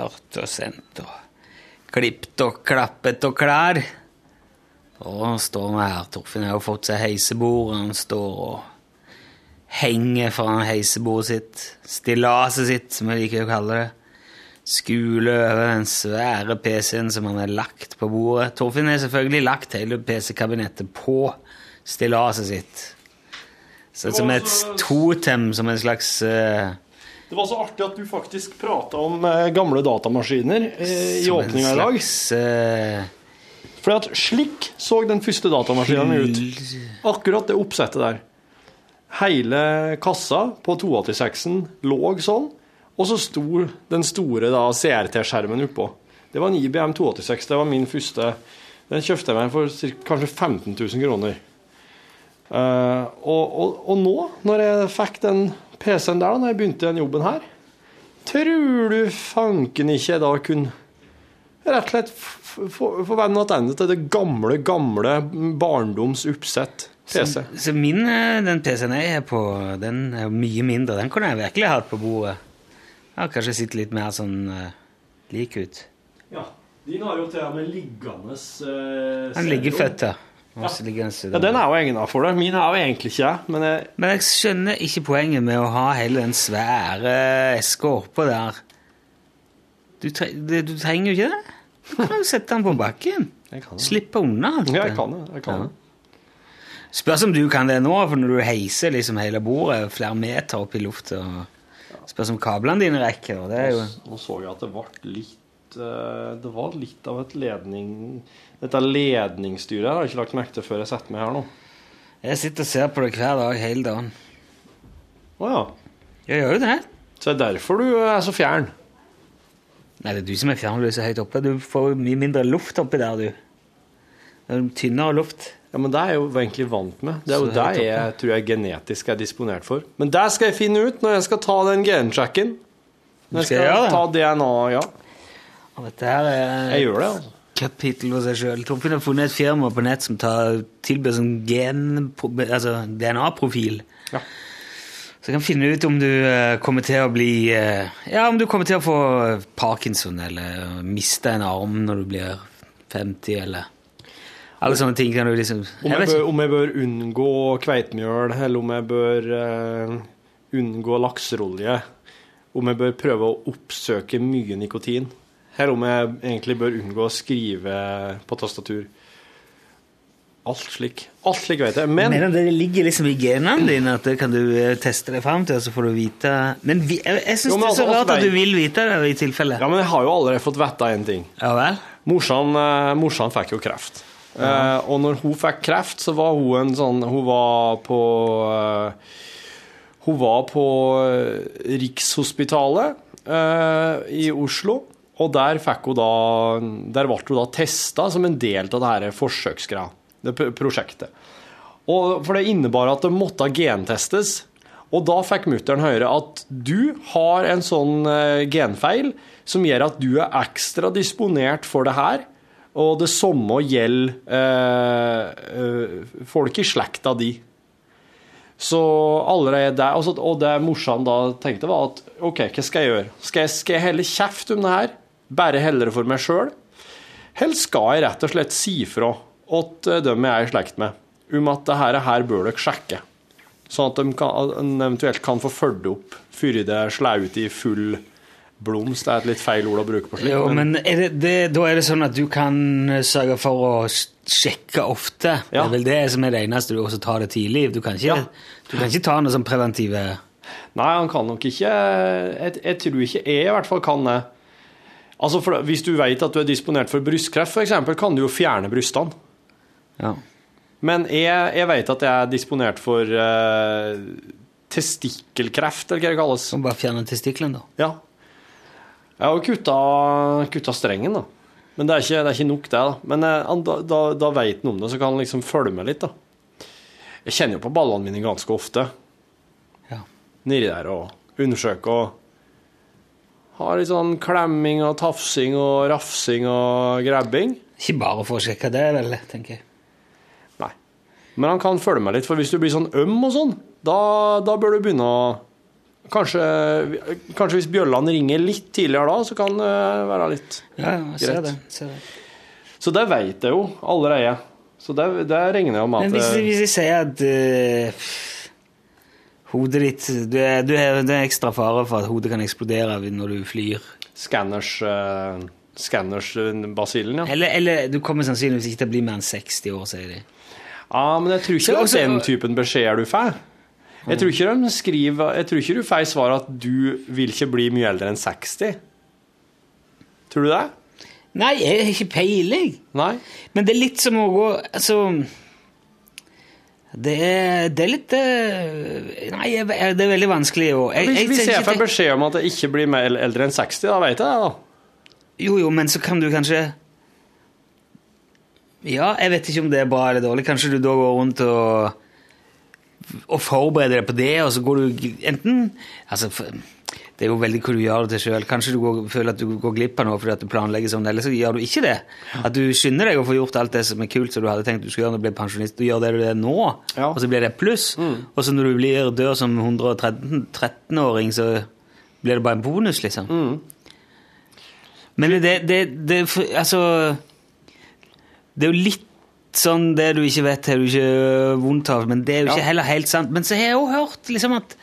hørt og sendt og klippet og klappet og klær. Og står vi her. Torfinn har fått seg heisebord. Han står og henger foran heisebordet sitt. Stillaset sitt, som jeg liker å kalle det. Skule over den svære PC-en som han har lagt på bordet. Torfinn har selvfølgelig lagt hele PC-kabinettet på stillaset sitt. Så som et totem, som en slags eh, Det var så artig at du faktisk prata om eh, gamle datamaskiner eh, i åpninga i dag. eh, For at slik så den første datamaskinen ut. Akkurat det oppsettet der. Hele kassa på 286-en lå sånn, og så sto den store CRT-skjermen oppå. Det var en IBM 286. Det var min første. Den kjøpte jeg meg for cirka- kanskje 15 000 kroner. Uh, og, og, og nå, når jeg fikk den PC-en der, da når jeg begynte den jobben her, tror du fanken ikke jeg da kunne rett og slett få vende tilbake til det gamle, gamle barndoms oppsett PC. Så, så min, eh, den PC-en jeg er på, den er mye mindre. Den kunne jeg virkelig hatt på bordet. har kanskje sett litt mer sånn uh, lik ut. Ja, Din har jo til og med liggende uh, Den ligger født, ja. Ja, Den er jo egna for det. Min er jo egentlig ikke det, men jeg, Men jeg skjønner ikke poenget med å ha hele den svære eska oppå der. Du, tre du trenger jo ikke det. Du kan jo sette den på bakken. Slippe unna alt Ja, jeg kan det. Jeg kan Ja. det. Spørs om du kan det nå, for når du heiser liksom hele bordet flere meter opp i lufta Spørs om kablene dine rekker. Og det er jo Nå så jeg at det ble litt eh, Det var litt av et ledning... Dette ledningsstyret har jeg ikke lagt merke til før jeg setter meg her nå. Jeg sitter og ser på det hver dag hele dagen. Å ja. Jeg gjør jo det. Så det er derfor du er så fjern. Nei, det er du som er fjern, du er så høyt oppe. Du får mye mindre luft oppi der, du. Det er tynnere luft. Ja, men det er jeg jo egentlig vant med. Det er jo det jeg tror jeg genetisk er disponert for. Men det skal jeg finne ut når jeg skal ta den gensjekken. Når jeg skal skal jeg ta DNA, ja. Og dette her er Jeg gjør det, altså. Kapittel hos seg sjøl. Torfinn har funnet et firma på nett som tar, tilbyr sånn gen, altså DNA-profil. Ja. Så jeg kan finne ut om du eh, kommer til å bli eh, Ja, om du kommer til å få parkinson eller miste en arm når du blir 50, eller Alle sånne ting kan du liksom Om jeg, bør, om jeg bør unngå kveitmjøl, eller om jeg bør uh, unngå lakserolje. Om jeg bør prøve å oppsøke mye nikotin. Eller om jeg egentlig bør unngå å skrive på tastatur. Alt slik. Alt slik vet jeg. Men du det ligger liksom i genene dine at det kan du eh, teste deg fram til, og så får du vite Men vi, jeg, jeg syns det er så altså, rart at du vil vite det i tilfelle. Ja, men jeg har jo allerede fått vite en ting. Ja vel? Morsan, eh, morsan fikk jo kreft. Eh, og når hun fikk kreft, så var hun en sånn Hun var på uh, Hun var på Rikshospitalet uh, i Oslo. Og der da Der ble hun da testa som en del av det her forsøksgreia. Det prosjektet. Og, for det innebar at det måtte gentestes. Og da fikk mutter'n høre at du har en sånn eh, genfeil som gjør at du er ekstra disponert for det her. Og det samme gjelder eh, eh, folk i slekta di. Så allerede der, altså, Og det morsan da tenkte, var at OK, hva skal jeg gjøre? Skal jeg, skal jeg helle kjeft om det her? Bare helle det for meg sjøl? Eller skal jeg rett og slett si fra til dem jeg er i slekt med, om at det her, her bør dere sjekke? Sånn at de kan, eventuelt kan få fulgt opp før det slår ut i full Blomst Det er et litt feil ord å bruke på slikt. Jo, men er det, det, da er det sånn at du kan eh, sørge for å sjekke ofte. Det er vel det som er det eneste, du også tar det tidlig. Du kan ikke, Ja. du kan ikke ta noe sånn preventive Nei, han kan nok ikke Jeg, jeg tror ikke jeg i hvert fall kan det. Altså, for Hvis du vet at du er disponert for brystkreft, f.eks., kan du jo fjerne brystene. Ja. Men jeg, jeg vet at jeg er disponert for uh, testikkelkreft, eller hva det kalles. Kan bare fjerne testiklene, da. Ja. Jeg har jo kutta, kutta strengen, da. Men det er ikke, det er ikke nok, det. da. Men eh, da, da, da vet han om det, så kan han liksom følge med litt. da. Jeg kjenner jo på ballene mine ganske ofte. Ja. Nedi der og undersøker og har litt sånn klemming og tafsing og rafsing og grabbing. Ikke bare for å sjekke det, vel, tenker jeg. Nei. Men han kan følge med litt, for hvis du blir sånn øm og sånn, da, da bør du begynne å Kanskje, kanskje hvis bjøllene ringer litt tidligere da, så kan det være litt Ja, jeg ser Greit. det. Ser det. Så det vet jeg jo allerede. Så det, det regner jeg med Men at hvis, hvis jeg sier at eh, hodet ditt du er, du er, Det er ekstra fare for at hodet kan eksplodere når du flyr. Scanners uh, Scanners-basillen, ja. Eller, eller du kommer sannsynligvis ikke til å bli mer enn 60 år, sier de. Ja, men jeg tror ikke det er Også- den typen beskjeder du får. Jeg tror ikke de skriver Jeg tror ikke du får svar at du vil ikke bli mye eldre enn 60. Tror du det? Nei, jeg har ikke peiling. Nei? Men det er litt som å gå Altså Det er, det er litt eh, Nei, det er veldig vanskelig å Hvis, jeg får beskjed om at jeg ikke blir mer eldre enn 60, da vet jeg det, da. Jo, jo, men så kan du kanskje Ja, jeg vet ikke om det er bra eller dårlig. Kanskje du da går rundt og og forbereder deg på det, og så går du enten altså, Det er jo veldig hva du gjør det til sjøl. Kanskje du går, føler at du går glipp av noe fordi at du planlegger sånn, eller så gjør du ikke det. At du skynder deg å få gjort alt det som er kult som du hadde tenkt du skulle gjøre når du ble pensjonist. Du gjør det du er nå, Ja. og så blir det pluss. Og så når du blir dør som 113-åring, så blir det bare en bonus, liksom. Men det, det, det Altså Det er jo litt sånn det du ikke vet, har du ikke vondt av, men det er jo Ja. ikke heller helt sant. Men så har jeg jo hørt liksom at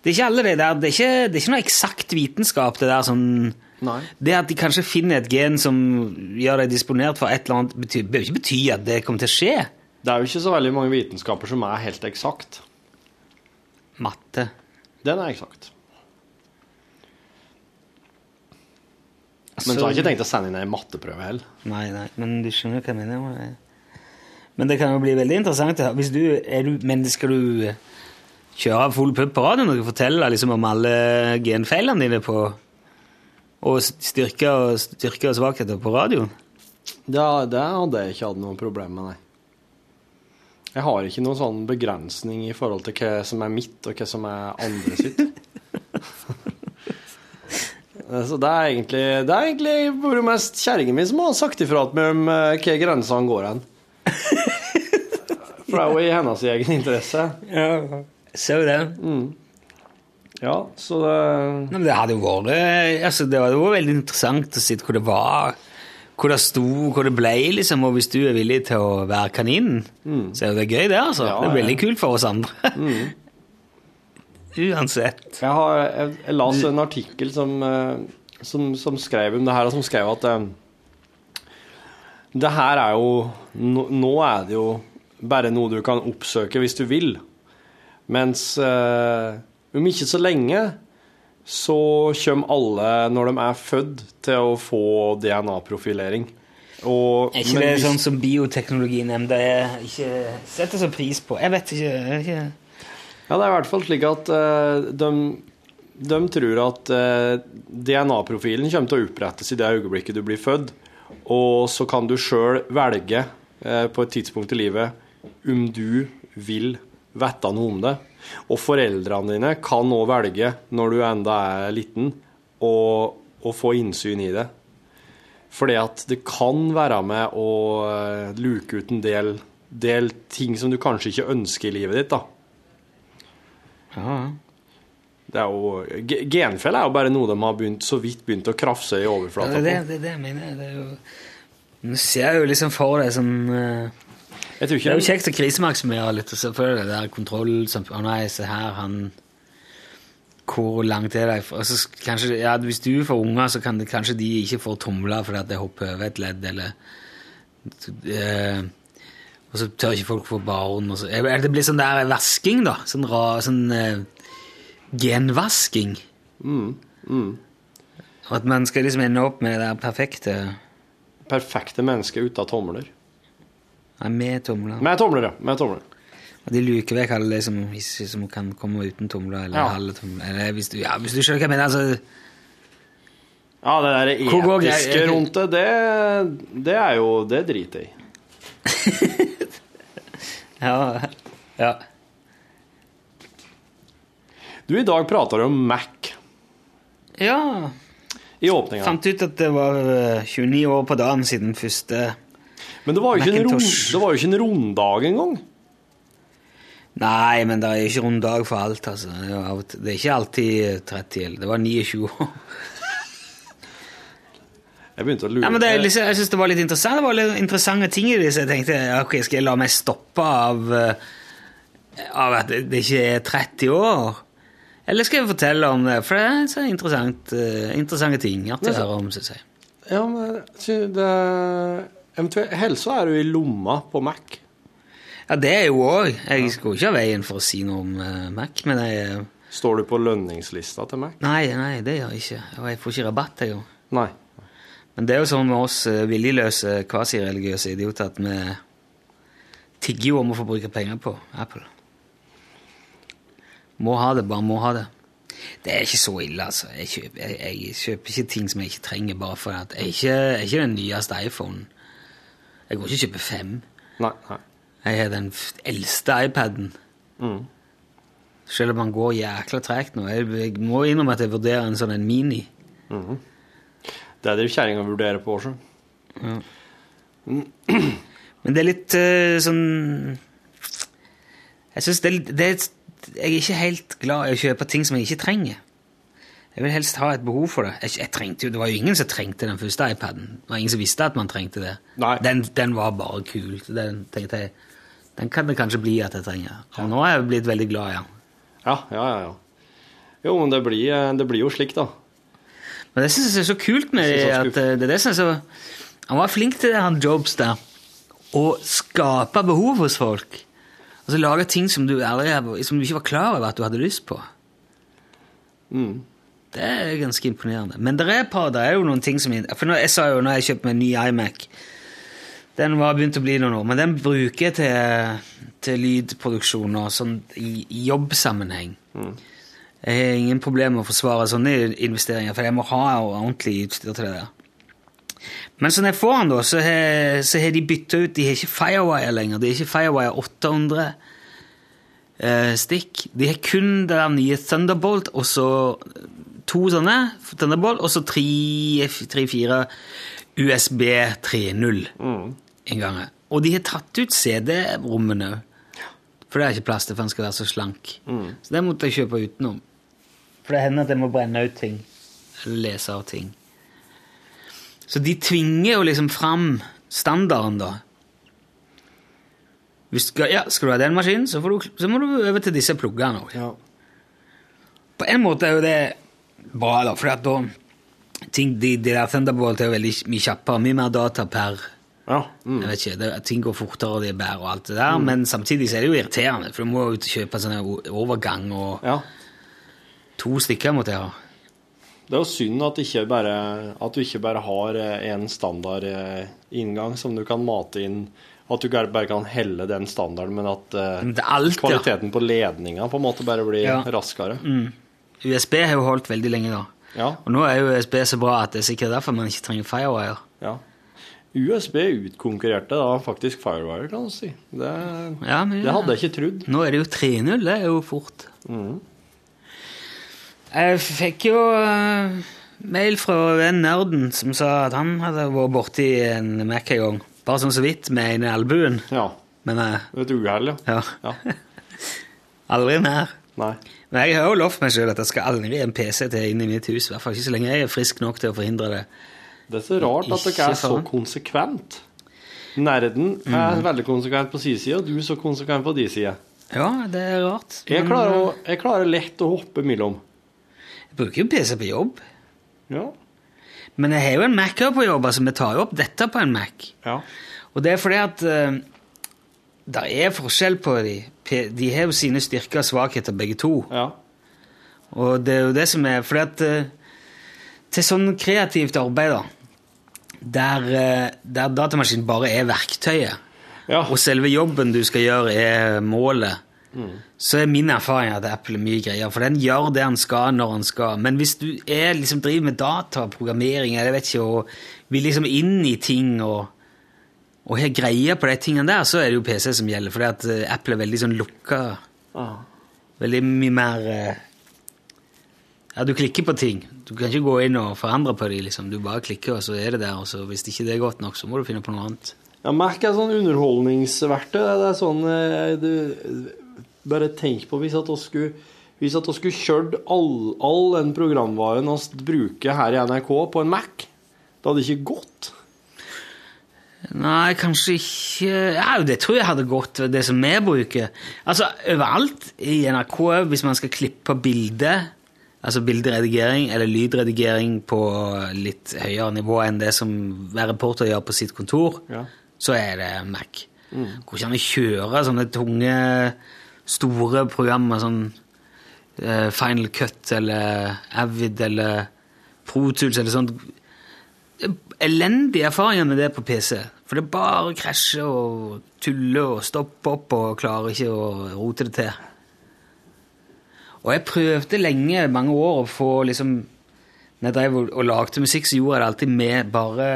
det er ikke alle det der Det er ikke, det er ikke noe eksakt vitenskap, det der sånn Nei. Det at de kanskje finner et gen som gjør deg disponert for et eller annet, betyr, bør ikke bety at det kommer til å skje. Det er jo ikke så veldig mange vitenskaper som er helt eksakt. Matte. Den er eksakt. Men så har jeg ikke tenkt å sende inn ei matteprøve heller. Nei, nei, men du skjønner hva jeg mener. Men det kan jo bli veldig interessant. Hvis du, er du, men skal du kjøre full pub på radioen og fortelle liksom, om alle genfeilene dine på og styrke og, styrke og svakheter på radioen? Ja, det hadde jeg ikke hatt noe problem med, nei. Jeg har ikke noen sånn begrensning i forhold til hva som er mitt, og hva som er andre sitt. <laughs> Så det er egentlig Det er egentlig bare mest kjerringa mi som har sagt ifra til meg om eh, hva grensene går hen. <laughs> For det er jo i hennes egen interesse. Ja, så det. Ja, så det Nei, men det hadde jo vært eh, altså, Det hadde vært veldig interessant å se hvor det var, hvor det sto, hvor det ble, liksom. Og hvis du er villig til å være kaninen, så er det gøy, det. altså. Ja, det er ja. veldig kult for oss andre. <laughs> Uansett. Jeg, har, jeg, jeg las en artikkel som, eh, som, som skrev om det her, og som skrev at eh, det her er jo nå er det jo bare noe du kan oppsøke hvis du vil. Mens eh, om ikke så lenge så kommer alle, når de er født, til å få DNA-profilering. Og, Er ikke men det sånn som Bioteknologinemnda ikke setter så pris på? Jeg vet ikke. jeg vet ikke. Ja, det er i hvert fall slik at uh, de, de tror at uh, DNA-profilen kommer til å opprettes i det øyeblikket du blir født, og så kan du sjøl velge uh, på et tidspunkt i livet om du vil vite noe om det. Og foreldrene dine kan òg velge, når du enda er liten, å, å få innsyn i det. Fordi at det kan være med å eh, luke ut en del, del ting som du kanskje ikke ønsker i livet ditt. da. Ja, Det er jo, genfell er jo bare noe de har begynt, så vidt begynt å krafse i ja, det, er det, på. det det jeg mener. Det er jo, du ser jo liksom for deg sånn Jeg tror Det ikke er jo kjekt å krisemaksimere litt og se for deg det der kontroll som Å nei, se her, han hvor langt er det? altså, kanskje, ja, hvis du får unger, så kan det, kanskje de ikke få tomler fordi at det hopper over et ledd, eller eh, Og så tør ikke folk få barn. Og så, det blir sånn der vasking, da? Sånn, ra, sånn eh, genvasking. Og at man skal liksom ende opp med det der perfekte Perfekte mennesker uten tomler. Nei, med tomler. Med tomler, ja. Med tomler. Og de luker vekk alle de som, som kan komme uten tomler, eller Ja. halve tomler. Eller hvis du, ja, hvis du skjønner hva jeg mener. altså... Ja, det der etiske rundt det, det, det er jo Det driter jeg i. <laughs> Ja, ja. Du, i dag prater du om Mac ja. i åpninga. Fant ut at det var eh, 29 år på dagen siden første Men det var jo ikke en, rund, Macintosh. var jo ikke en runddag engang. Nei, men det er ikke rund dag for alt, altså. Det er, ikke alltid 30, eller det var 29 år. <laughs> Jeg begynte å lure Ja, men det, er liksom, jeg synes det var litt interessant. Det var litt interessante ting i det, så jeg tenkte ok, skal jeg la meg stoppe av, eh, av at det, ikke er 30 år? Eller skal jeg fortelle om det? For det er så interessant, eh, interessante ting artig å høre om, syns jeg. Ja, men det, eventuelt, Helsa er du i lomma på Mac. Ja, det er jo òg. Jeg skal jo ikke ha veien for å si noe om eh, Mac, men jeg eh, Står du på lønningslista til Mac? Nei, nei, det gjør jeg ikke. Og jeg får ikke rabatt, jeg jo. Nei. Men det er jo sånn med oss eh, viljeløse, kvasireligiøse idioter at vi tigger jo om å få bruke penger på Apple. Må ha det, bare må ha det. Det er ikke så ille, altså. Jeg kjøper, jeg, jeg kjøper ikke ting som jeg ikke trenger bare for at jeg er ikke, jeg er ikke den nyeste iPhonen. Jeg går ikke og kjøper fem. Nei, nei. Jeg har den eldste iPaden. Selv om den går jækla tregt nå. Jeg, jeg må innrømme at jeg vurderer en sånn en mini. Det er det kjerringa vurderer på også. Men det er litt uh, sånn Jeg syns det, det Jeg er ikke helt glad i å kjøpe ting som jeg ikke trenger. Jeg vil helst ha et behov for det. Jeg, jeg trengte jo, det var jo ingen som trengte den første iPaden. Det var ingen som visste at man trengte det. Den, den var bare kul. Den tenkte jeg, den kan det kanskje bli at jeg trenger. Og nå er jeg blitt veldig glad i. Ja, ja, ja. ja. Jo, men det blir, eh, det blir jo slik, da. Men det synes jeg er så kult med det, at eh, det er det er så Han var flink til det, han Jobs der. Å skape behov hos folk. Altså lage ting som du, aldri, som du ikke var klar over at du hadde lyst på. Det er ganske imponerende. Men det er, par, det er jo noen ting som For nå, Jeg sa jo når jeg kjøpte meg en ny iMac Den var begynt å bli noen år, men den bruker jeg til, til lydproduksjon og sånn i, i jobbsammenheng. Jeg har ingen problemer med å forsvare sånne investeringer, for jeg må ha ordentlig utstyr til det der. Men så når jeg får den, da, så har, så har de bytta ut De har ikke Firewire lenger. De har ikke Firewire 800 eh, stikk. De har kun det der nye Thunderbolt, og så to sånne Thunderbolt, og så tre-fire USB 3.0 en gang. Og de har tatt ut CD-rommene òg. For det er ikke plass til, for den skal være så slank. Så det måtte jeg kjøpe utenom. For det hender at jeg må brenne ut ting. Eller lese av ting. Så de tvinger jo liksom fram standarden, da. Hvis du skal, ja, skal du ha den maskinen, så, får du, så må du over til disse pluggene òg. Ja. På en måte er jo det bra, da, for da ting, de, de der Thunderbolt er veldig mye kjappere, mye mer data per Ja. Mm. jeg vet ikke, det, Ting går fortere, og de er bedre, og alt det der, men samtidig så er det jo irriterende, for du må jo ut og kjøpe sånn overgang, og ja. to stykker måtte jeg ha. Det er jo synd at, bare, at du ikke bare har én standard eh, inngang som du kan mate inn. At du bare kan helle den standarden, men at eh, Men alt, kvaliteten ja. på ledninga på en måte bare blir Ja. raskere. USB har jo holdt veldig lenge da. Ja. Og nå er jo USB så bra at det er sikkert derfor man ikke trenger Firewire. ja. USB utkonkurrerte da faktisk Firewire, kan du si. Det, Ja, men, det hadde jeg ikke trodd. Nå er det jo 3-0, det er jo fort. Jeg fikk jo uh, mail fra den nerden som sa at han hadde vært borti en Mac en gang. Bare sånn så vidt, med en i albuen. Ja. Men uh, Et uhell, ja. ja, ja. <laughs> aldri mer. Nei. Men jeg har jo lovt meg sjøl at det skal aldri en PC til inn i mitt hus. I hvert fall ikke så lenge jeg er frisk nok til å forhindre det. Det er så rart at dere er så konsekvent. Nerden er veldig konsekvent på sin side, og du er så konsekvent på din side. Ja, det er rart. Jeg klarer, eh, å, jeg klarer lett å hoppe mellom. Jeg bruker jo PC på jobb. Ja. Men jeg har jo en Mac her på jobb, altså vi tar jo opp dette på en Mac. Ja. Og det er fordi at uh, det er forskjell på de. De har jo sine styrker og svakheter, begge to. Ja. Og det er jo det som er For uh, til sånn kreativt arbeid, da, der, uh, der datamaskinen bare er verktøyet, Ja. og selve jobben du skal gjøre, er målet, så er min erfaring at Apple er mye greier. For den gjør det han skal, når han skal. Men hvis du er, liksom, driver med dataprogrammering, eller jeg vet ikke, og vil liksom inn i ting og, og har greie på de tingene der, så er det jo PC som gjelder. fordi at Apple er veldig sånn lukka. Ah. Veldig mye mer eh, Ja, du klikker på ting. Du kan ikke gå inn og forandre på dem. Liksom. Du bare klikker, og så er det der. Og så hvis ikke det er godt nok, så må du finne på noe annet. Ja, Mac er sånn underholdningsverktøy. Det er sånn eh, du, Bare tenk på hvis at vi skulle hvis at vi skulle kjørt all, all den programvaren vi bruker her i NRK, på en Mac. Det hadde ikke gått. Nei, kanskje ikke Ja, det tror jeg hadde gått, det som vi bruker. Altså, overalt i NRK, hvis man skal klippe bilde, altså bilderedigering eller lydredigering på litt høyere nivå enn det som hver reporter gjør på sitt kontor, Ja. så er det Mac. Går ikke an å kjøre sånne tunge, store programmer, sånn uh, Final Cut eller Avid eller Pro Tools eller sånt elendige erfaringer med det på PC. For det bare krasjer og tuller og stopper opp og klarer ikke å rote det til. Og jeg prøvde lenge, mange år, å få liksom Når jeg drev og, lagde musikk, så gjorde jeg det alltid med bare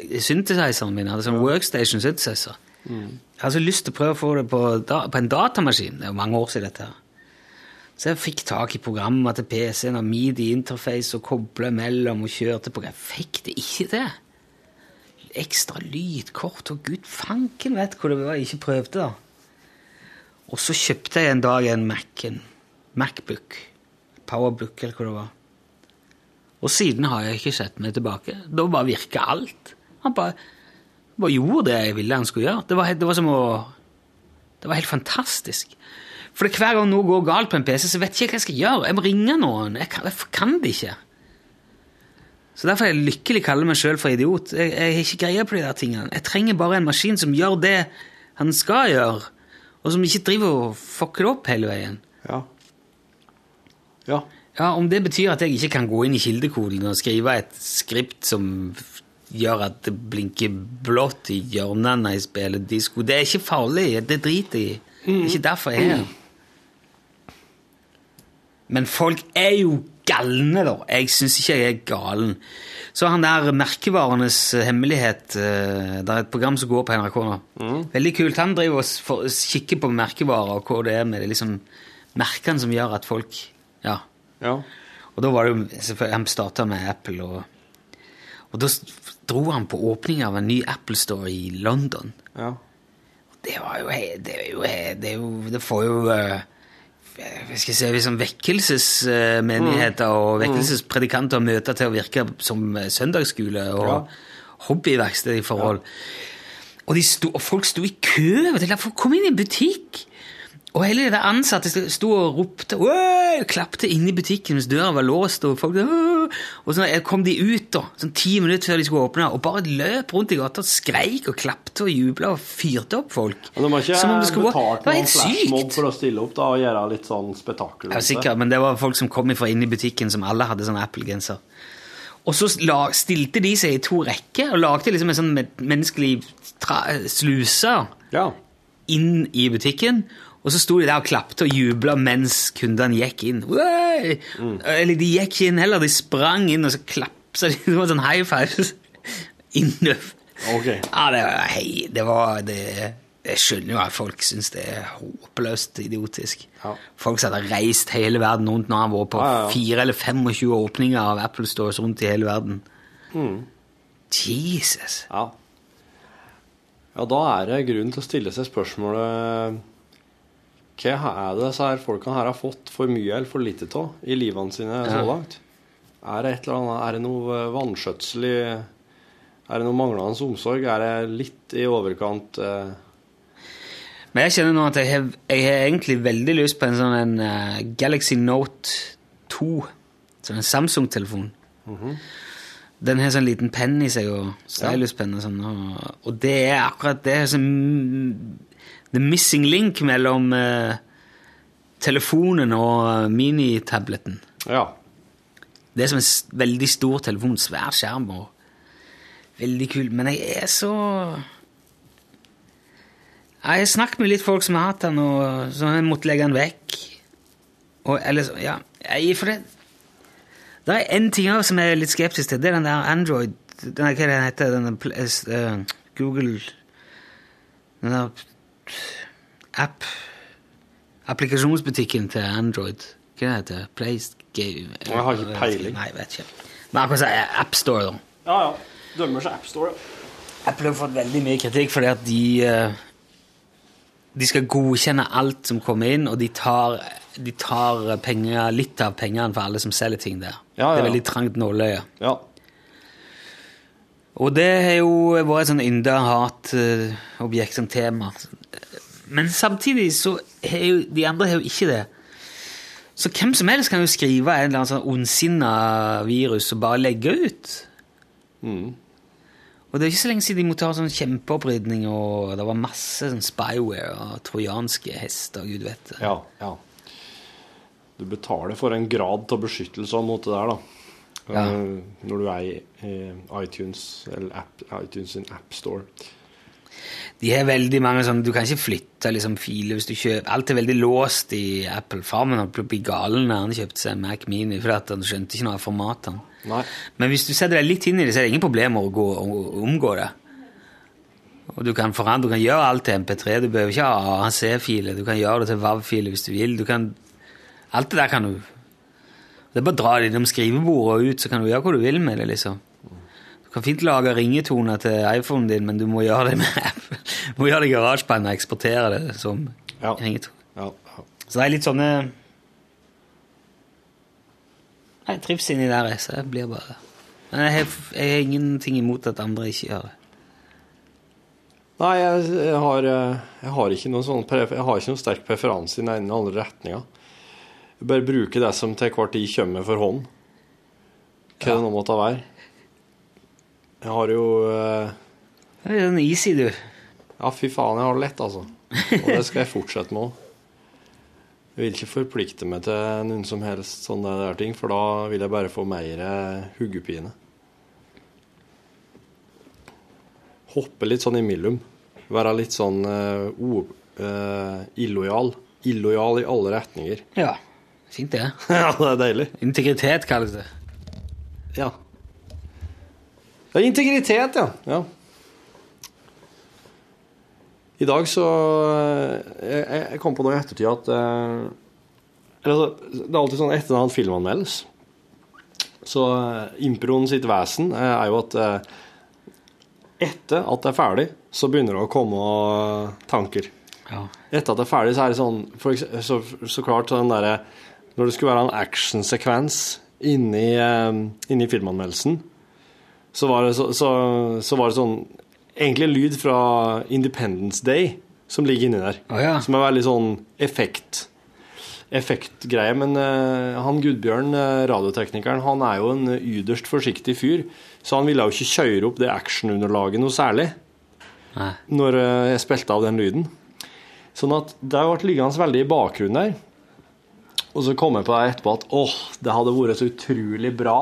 synthesizeren min. Jeg hadde sånn workstation synthesizer. Jeg hadde så lyst til å prøve å få det på, da, på en datamaskin. Det er jo mange år siden dette. her. Så jeg fikk tak i programmer til PC-en og midi-interface og kobla mellom og kjørte på. Jeg fikk det ikke til. Ekstra lydkort og gud fanken vet hvor det var jeg ikke prøvde. da. Og så kjøpte jeg en dag en Mac, en Macbook, Powerbook eller hva det var. Og siden har jeg ikke sett meg tilbake. Da bare virka alt. Han bare, bare gjorde det jeg ville han skulle gjøre. Det var, det var som å Det var helt fantastisk. For hver gang noe går galt på en PC, så vet jeg ikke hva jeg skal gjøre. Jeg må ringe noen. Jeg kan, jeg kan det ikke. Så derfor er jeg lykkelig kaller meg sjøl for idiot. Jeg, jeg har ikke greie på de der tingene. Jeg trenger bare en maskin som gjør det han skal gjøre, og som ikke driver og fucker det opp hele veien. Ja. Ja. Ja, Om det betyr at jeg ikke kan gå inn i kildekoden og skrive et skript som gjør at det blinker blått i hjørnene når jeg spiller disko, det er ikke farlig. Det driter jeg i. Det er ikke derfor jeg er her. Men folk er jo galne, da. Jeg syns ikke jeg er galen. Så han der Merkevarenes hemmelighet eh, Det er et program som går på NRK nå. Veldig kult. Han driver og kikker på merkevarer og hva det er med det liksom merkene som gjør at folk Ja. Ja. Og da var det jo Han starta med Apple, og, og da dro han på åpning av en ny Apple Store i London. Ja. Det var jo Det, jo, det, jo, det får jo eh, hva skal si, liksom vekkelsesmenigheter og vekkelsespredikanter møter til å virke som eh, søndagsskole og Ja. hobbyverksted i forhold. Og, de sto, og folk sto i kø å komme inn i en butikk. Og hele de ansatte sto- og ropte og klapte inne i butikken mens døra var låst. Og folk Og så kom de ut da, sånn ti minutter før de skulle åpne, og bare løp rundt i gata og skreik og klapte og jubla og fyrte opp folk. Men de har ikke det skulle betalt Det var helt sykt. for å stille opp da, og gjøre litt sånn spetakkel. Ja, sikkert, men det var folk som kom fra inn i butikken som alle hadde sånn Apple-genser. Og så stilte de seg i to rekker og lagde liksom en sånn menneskelig sluse Ja. inn i butikken. Og så sto de der og klapte og jubla mens kundene gikk inn. Mm. Eller de gikk ikke inn heller, de sprang inn og så klapsa <laughs> de. Det var sånn high five. <laughs> Inn. Okay. Ja, det var, hei, det var det, Jeg skjønner jo at folk syns det er håpløst idiotisk. Ja. Folk som hadde reist hele verden rundt når han var på ja, ja. fire eller 25 åpninger av Apple Stores rundt i hele verden. Mm. Jesus. Ja. Ja, da er det grunn til å stille seg spørsmålet Hva er det disse her folkene her har fått for mye eller for lite av i livene sine så langt? Er det et eller annet Er det noe eh, vanskjøtsel i Er det noe manglende omsorg? Er det litt i overkant eh, Men jeg kjenner nå at jeg har, jeg har egentlig veldig lyst på en sånn en, uh, Galaxy Note 2. Sånn en Samsung-telefon. Den har sånn liten penn i seg, og styluspenn og sånn. Og, og det er akkurat det som The missing link mellom eh, telefonen og minitableten. minitabletten. Ja. Det er som en veldig stor telefon, svær skjerm og veldig kul. Men jeg er så Jeg har snakket med litt folk som har hatt den, og så har jeg måttet legge den vekk. Og, eller ja, jeg, for det Det er en ting som jeg er litt skeptisk til. Det er den der Android den Hva er heter den eh, Google Den der app Applikasjonsbutikken til Android. Hva heter det heter Play Game Jeg har ikke peiling. Nei, vet ikke. Men akkurat jeg? AppStore, da. Ja, ja. Dømmer seg AppStore, ja. Apple har fått veldig mye kritikk fordi at de eh, de skal godkjenne alt som kommer inn, og de tar, de tar penger, litt av pengene for alle som selger ting der. Ja, ja, Det er veldig trangt nåløye. Ja. Og det har jo vært et sånn ynda hatobjekt som tema. Men samtidig så har jo de andre har jo ikke det. Så hvem som helst kan jo skrive en eller annen sånn ondsinna virus og bare legge ut. Og det er ikke så lenge siden de måtte ha sånn kjempeopprydning, og det var masse sånn spyware og trojanske hester, gud vet. Ja, ja. Du betaler for en grad av beskyttelse mot det der, da. Ja. Eh, Når du er i eh, iTunes, eller app, iTunes sin appstore. De har veldig mange sånn, Du kan ikke flytte liksom, filer hvis du kjøper Alt er veldig låst i Apple. Farmen holdt på å bli galen da han kjøpte seg Mac Mini, fordi at han skjønte ikke noe av formatene. Nei. Men hvis du setter deg litt inn i det, så er det ingen problemer å, gå, å omgå det. Og du kan forandre, du kan gjøre alt til MP3. Du behøver ikke ha ANC-filer. Du kan gjøre det til WAV-filer hvis du vil. Du kan, alt det der kan du Det er bare å dra det innom skrivebordet og ut, så kan du gjøre hva du vil med det. liksom. Du kan fint lage ringetoner til iPhonen din, men du må gjøre det med Apple. Du må gjøre det i GarageBand og eksportere det som Ja. ringetone. Ja, ja. Så det er litt sånne Jeg trives inni der, så jeg blir bare Men jeg har, jeg har ingenting imot at andre ikke gjør det. Nei, jeg, jeg, har, eh, jeg har ikke noen sånn Jeg har ikke noen sterk preferanse i den ene eller andre retninga. Jeg bare bruker det som til hver tid kommer for hånd. Hva det nå måtte være. Jeg har jo eh, Det er en easy, du. Ja, fy faen, jeg har det lett, altså. Og det skal jeg fortsette med òg. Jeg vil ikke forplikte meg til noen som helst sånne der ting, for da vil jeg bare få mer hodepine. huggepine. Hoppe litt sånn imellom. Være litt sånn uh, o, eh, illojal. Illojal i alle retninger. Ja. Fint, det. <laughs> ja, det er deilig. Integritet kalles det. Ja. Ja, integritet, ja. ja. I dag så Jeg, jeg kom på noe i ettertid at eh, altså, Det er alltid sånn etter en film anmeldes, så eh, improen sitt vesen eh, er jo at eh, etter at det er ferdig, så begynner det å komme eh, tanker. Ja. Etter at det er ferdig, så er det sånn for så, så klart sånn derre Når det skulle være en actionsekvens inni, eh, inni filmanmeldelsen, så var, det, så, så, så var det sånn Egentlig en lyd fra Independence Day som ligger inni der. Oh, ja. Som er veldig sånn effekt effektgreie. Men uh, han Gudbjørn, uh, radioteknikeren, han er jo en yderst forsiktig fyr. Så han ville jo ikke kjøre opp det actionunderlaget noe særlig Nei. når uh, jeg spilte av den lyden. Sånn at det ble liggende veldig i bakgrunnen der. Og så kom jeg på det etterpå at åh, det hadde vært så utrolig bra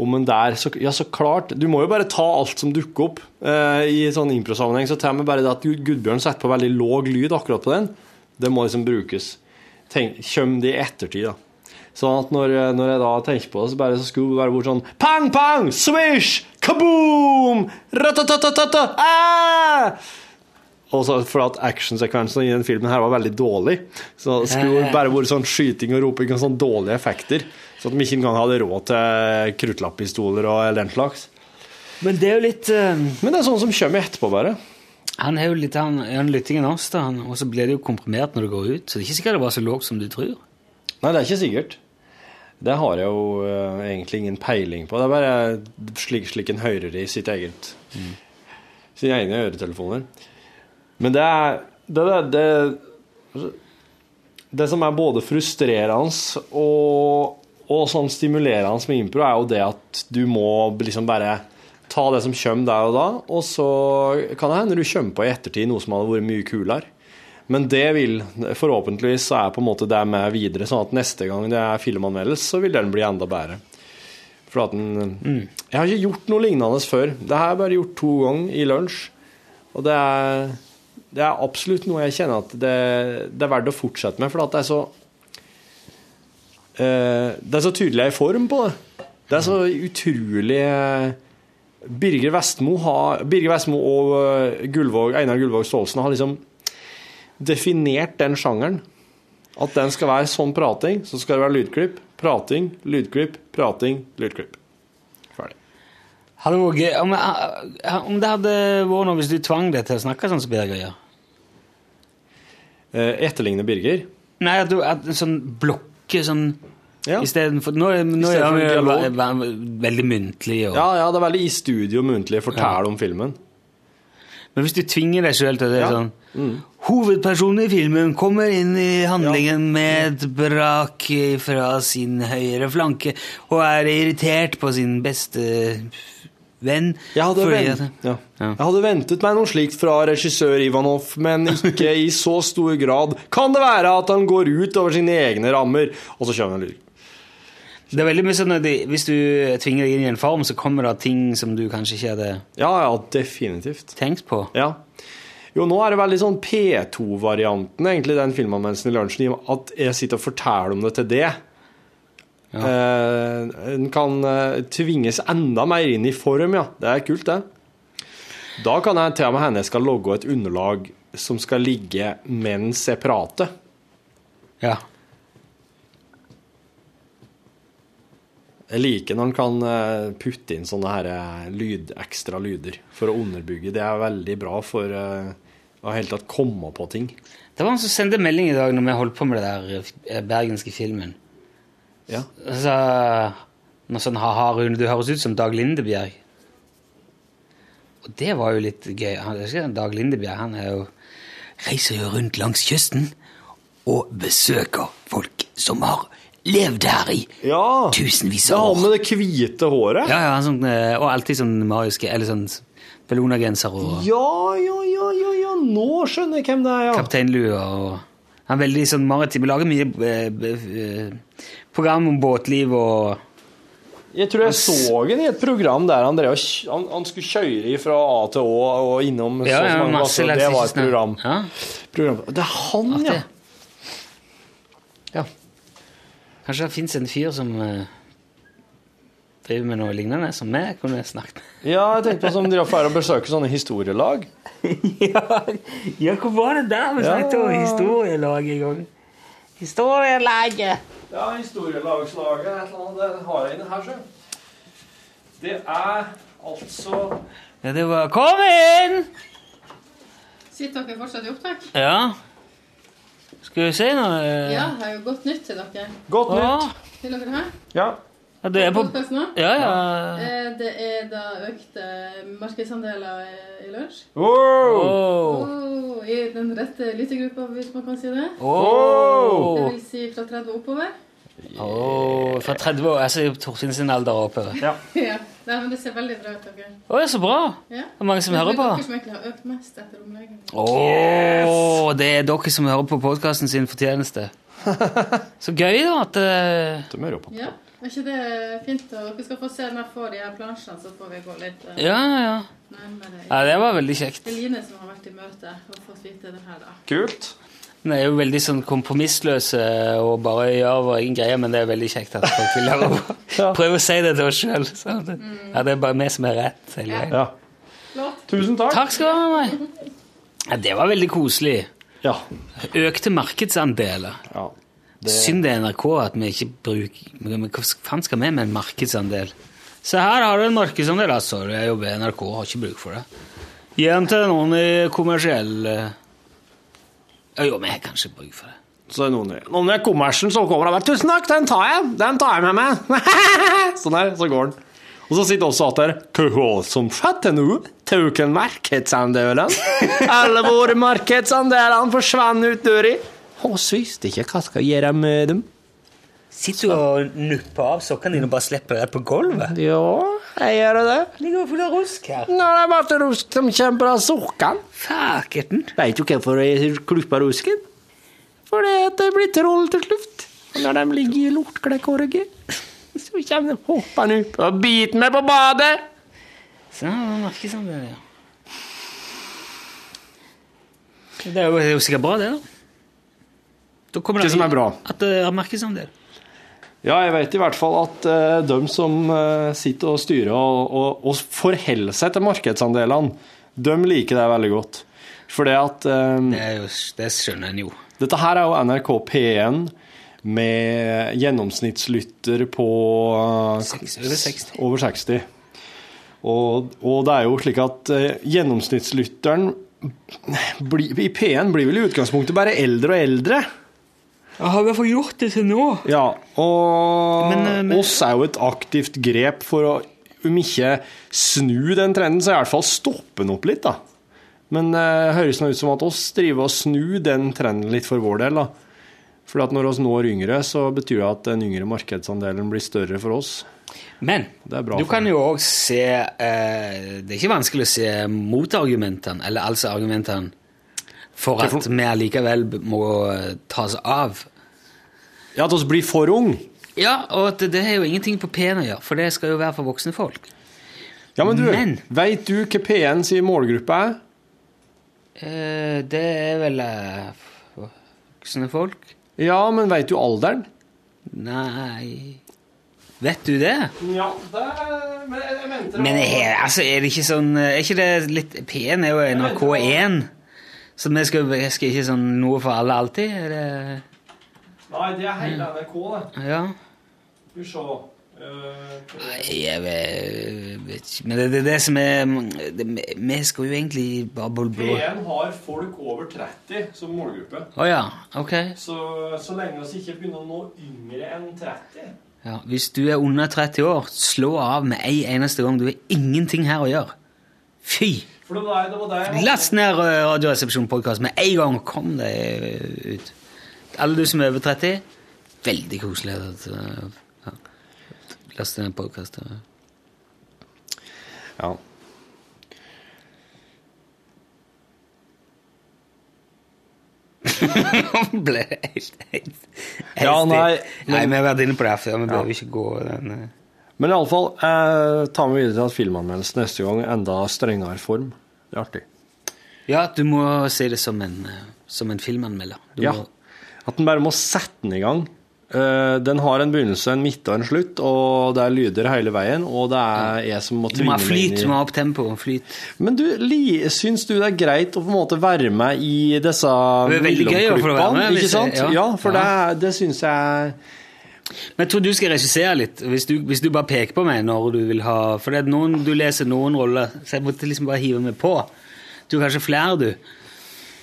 om en der så, Ja, så klart. Du må jo bare ta alt som dukker opp eh, i sånn improsammenheng. Så tar vi bare det at Gudbjørn setter på veldig låg lyd akkurat på den. Det må liksom brukes. Tenk, kjøm det i ettertid, da. Sånn at når, når jeg da tenker på det, så, bare, så skulle det bare vært sånn Pang, pang! Swish! Kaboom! Ratatatata! Ah! Og så for at actionsekvensen i den filmen her var veldig dårlig. Så det skulle bare vært sånn skyting og roping og sånn dårlige effekter. Så at de ikke engang hadde råd til kruttlappistoler og den slags. Men det er jo litt uh, Men det er sånn som kommer etterpå, bare. Han er jo litt han, han lytting enn oss, da, han, og så blir det jo komprimert når det går ut. Så det er ikke sikkert det var så lågt som du tror. Nei, det er ikke sikkert. Det har jeg jo uh, egentlig ingen peiling på. Det er bare slik, slik en hører det i sitt eget sine egne øretelefoner. Men det er det, det, det, det som er både frustrerende og, og sånn stimulerende med impro er jo det at du må liksom bare ta det som kommer der og da, og så kan det hende du kommer på i ettertid noe som hadde vært mye kulere. Men det vil forhåpentligvis så er på en måte det med videre, sånn at neste gang det er filmanmeldelse, så vil den bli enda bedre. For at den Jeg har ikke gjort noe lignende før. Det har jeg bare gjort to ganger i lunsj. Og det er, det er absolutt noe jeg kjenner at det, det er verdt å fortsette med, for at det er så Det er så tydelig jeg er i form på det. Det er så utrolig eh, Birger Vestmo, har, Birger Vestmo og eh, Gullvåg, Einar Gullvåg Staalesen har liksom definert den sjangeren. At den skal være sånn prating, så skal det være lydklipp, prating, lydklipp, prating, lydklipp. Ferdig. Hadde vært om, eh, om det hadde vært noe hvis du tvang deg til å snakke sånn som Birger gjør? Eh, etterligne Birger. Nei, at du at en sånn blokke sånn Ja. Istedenfor Nå, nå er vi ve- ve- veldig muntlig og Ja, ja, det er veldig i studio muntlig fortelle om filmen. Men hvis du tvinger deg sjøl til det Ja. sånn Hovedpersonen i filmen kommer inn i handlingen med et brak fra sin høyre flanke og er irritert på sin beste venn. Jeg hadde, fordi vent, ja. Ja. jeg hadde ventet meg noe slikt fra regissør Ivanov, men ikke i så stor grad. Kan det være at han går ut over sine egne rammer? Og så kjører en lyd. Det er veldig mye sånn at Hvis du tvinger deg inn i en form, så kommer det ting som du kanskje ikke hadde Ja, ja, definitivt. tenkt på. Ja. Jo, nå er det veldig sånn P2-varianten, egentlig, den filmanmeldelsen i lunsjen, at jeg sitter og forteller om det til det. Eh, En kan eh, tvinges enda mer inn i form, ja. Det er kult, det. Da kan jeg til og med hende jeg skal logge et underlag som skal ligge mens jeg prater. Ja. Jeg liker når en kan eh, putte inn sånne her lyd, ekstra lyder for å underbygge. Det er veldig bra for å helt tatt komme på ting. Det var han som sendte melding i dag når vi holdt på med det der bergenske filmen. Ja. Noe sånn ha-ha, Rune, du høres ut som Dag Lindebjerg. Og det var jo litt gøy. Han, Dag Lindebjerg han er jo, reiser jo rundt langs kysten og besøker folk som har levd her i Ja! tusenvis av av Ja, han med det hvite håret. Ja, ja, sånn, eh, og alltid sånn mariske, eller sånn Bellona-genser og Ja, ja, ja, ja, ja, nå skjønner jeg hvem det er, ja. kapteinlue og Han er veldig sånn maritim. Lager mye eh, eh, program om båtliv og Jeg tror jeg så han i et program der han, drev, han, han skulle kjøre fra A til Å og innom Ja, så ja, masse. Det var et program. Ja, program. Det er han, ja. ja. Kanskje det fins en fyr som eh, driver med noe lignende, som vi kunne snakket med. Ja, jeg tenkte på som de er å besøke sånne historielag. <laughs> ja, ja, hvor var det der vi snakket om historielag en gang? Historielaget! Ja, historielagslaget, et eller annet, det har jeg inne her, sjøl. Det er altså Ja, det var Kom inn! Sitter dere fortsatt i opptak? Ja. Skal vi se nå eh, Ja, det er jo godt nytt til dere. Godt nytt. Vil dere ha? Ja. Ja, det er på? Ja, ja. Eh, Det er da økte markedsandeler eh, i lunsj. Wow! Oh, I den rette lyttergruppa, hvis man kan si det. Det vil si fra 30 oppover. Oh, Fra 30 år, altså Torfinn sin alder og oppover. Ja. <laughs> Ja, Nei, men Det ser veldig bra ut, dere. Oh, så bra! Ja. Det er mange som hører på. Det er dere som egentlig har økt mest etter omleggingen. Åh, det er dere som hører på podkasten sin fortjeneste. <laughs> Så gøy, da, at Uh... De hører på. Ja, er ikke det fint? Og dere skal få se når jeg får de her plansjene, så får vi gå litt uh, Ja, ja. nærmere. Ja, Det var veldig kjekt. Det er Line som har vært i møte og fått vite det her, da. Kult. Den er jo veldig sånn kompromissløse og bare gjør vår egen greie, men det er veldig kjekt at folk vil høre på. Prøv å si det til oss sjøl. Ja, det er bare vi som er rett hele veien. Ja. Tusen takk. Takk skal du ha. <laughs> Ja, det var veldig koselig. Ja. Økte markedsandeler. ja. Synd det er NRK at vi ikke bruker Hva faen skal vi med en markedsandel? Se her har du en markedsandel. Altså, jeg jobber i NRK, har ikke bruk for det. Gi den til noen i kommersiell eh, Ja, Jo, vi har kanskje bruk for det. Så noen, noen i kommersen som kommer og bare 'Tusen takk, den tar jeg! Den tar jeg med meg!' <laughs> sånn der, så går den. Og så sitter også at der Hva som skjedde nå? Tok en markedsandelen? Alle våre markedsandeler forsvant ut døra. Vi visste ikke hva skal gjøre med dem. Sitter du og nupper av sokkene dine og bare slipper det på gulvet? Ja, jeg gjør det. Ligger full av rusk her. Nå er det bare rusk som kommer fra sokkene. Fakerten. Veit du hvorfor jeg klipper rusken? Fordi at det blir troll til slutt. Når de ligger i lortklekkorget, så kommer de hoppende opp og biter meg på badet. Så han det, ja. Det er det er jo sikkert bra, det, da. Da kommer Det som er bra. At det er markedsandel. Ja, jeg vet i hvert fall at uh, de som eh, sitter og styrer og, og, og forholder seg til markedsandelene, de liker det veldig godt. For det at um, Det, er jo, det skjønner en jo. Dette her er jo NRK P1 med gjennomsnittslytter på uh, over 60. over 60. Og, og det er jo slik at uh, gjennomsnittslytteren bli, i P1 blir vel i utgangspunktet bare eldre og eldre. Jeg har i hvert fall gjort det til nå. Ja, og Men, eh, men- oss er jo et aktivt grep for å, om ikke snu den trenden, så i hvert fall stoppe den opp litt, da. Men det høres nå ut som at oss driver og snur den trenden litt for vår del, da. For at når oss når yngre, så betyr det at den yngre markedsandelen blir større for oss. Men Det bra du kan jo òg se eh, Det er ikke vanskelig å se motargumentene, eller altså argumentene, for at vi allikevel må ta tas av. Ja, at oss blir for ung. Ja, og at det har jo ingenting på P1 å gjøre, for det skal jo være for voksne folk. Ja, men du, Men- veit du hva P1 sin målgruppe er? Eh, det er vel eh, voksne folk? Ja, men veit du alderen? Nei Vet du det? Ja, det Men jeg mente Men er, altså, er det ikke sånn Er ikke det litt P1 er jo NRK1, så vi skal, skal ikke sånn noe for alle alltid? Er det Nei, det er hele NRK, det. Ja. Skal vi se. Eh, Nei, Jeg vet, ikke Men det er det, det som er det, Vi skal jo egentlig bare blå blå P1 har folk over 30 som målgruppe. Å ja, ok. Så, så lenge vi ikke begynner å nå yngre enn 30 Ja, hvis du er under 30 år, slå av med ei eneste gang. Du har ingenting her å gjøre. Fy! For det var det, det, var Last ned Radioresepsjon-podkast med en gang. Kom deg ut. Alle du som er over 30, veldig koselig. At, ja. Last ned podkast. Ja. <laughs> ble helt, helt, helt Ja, nei, nei, nei, vi har vært inne på det før. Vi bør Ja. ikke gå den eh. Men iallfall, eh, ta med videre til at filmanmeldelsen neste gang enda strengere form. Det er artig. Ja, du må se det som en, eh, som en filmanmelder. Du Ja. må, At den bare må sette den i gang. Eh, den har en begynnelse, en midt og en slutt, og det er lyder hele veien, og det er jeg som må tvinge meg inn i du må ha opp tempo. Flyt. Men du, li, syns du det er greit å på en måte være med i disse mellomklippene? Ikke sant? Ja, for det, det syns jeg Men jeg tror du skal regissere litt, hvis du, hvis du bare peker på meg når du vil ha For det noen, du leser noen roller, så jeg måtte liksom bare hive meg på. Du har kanskje flere, du.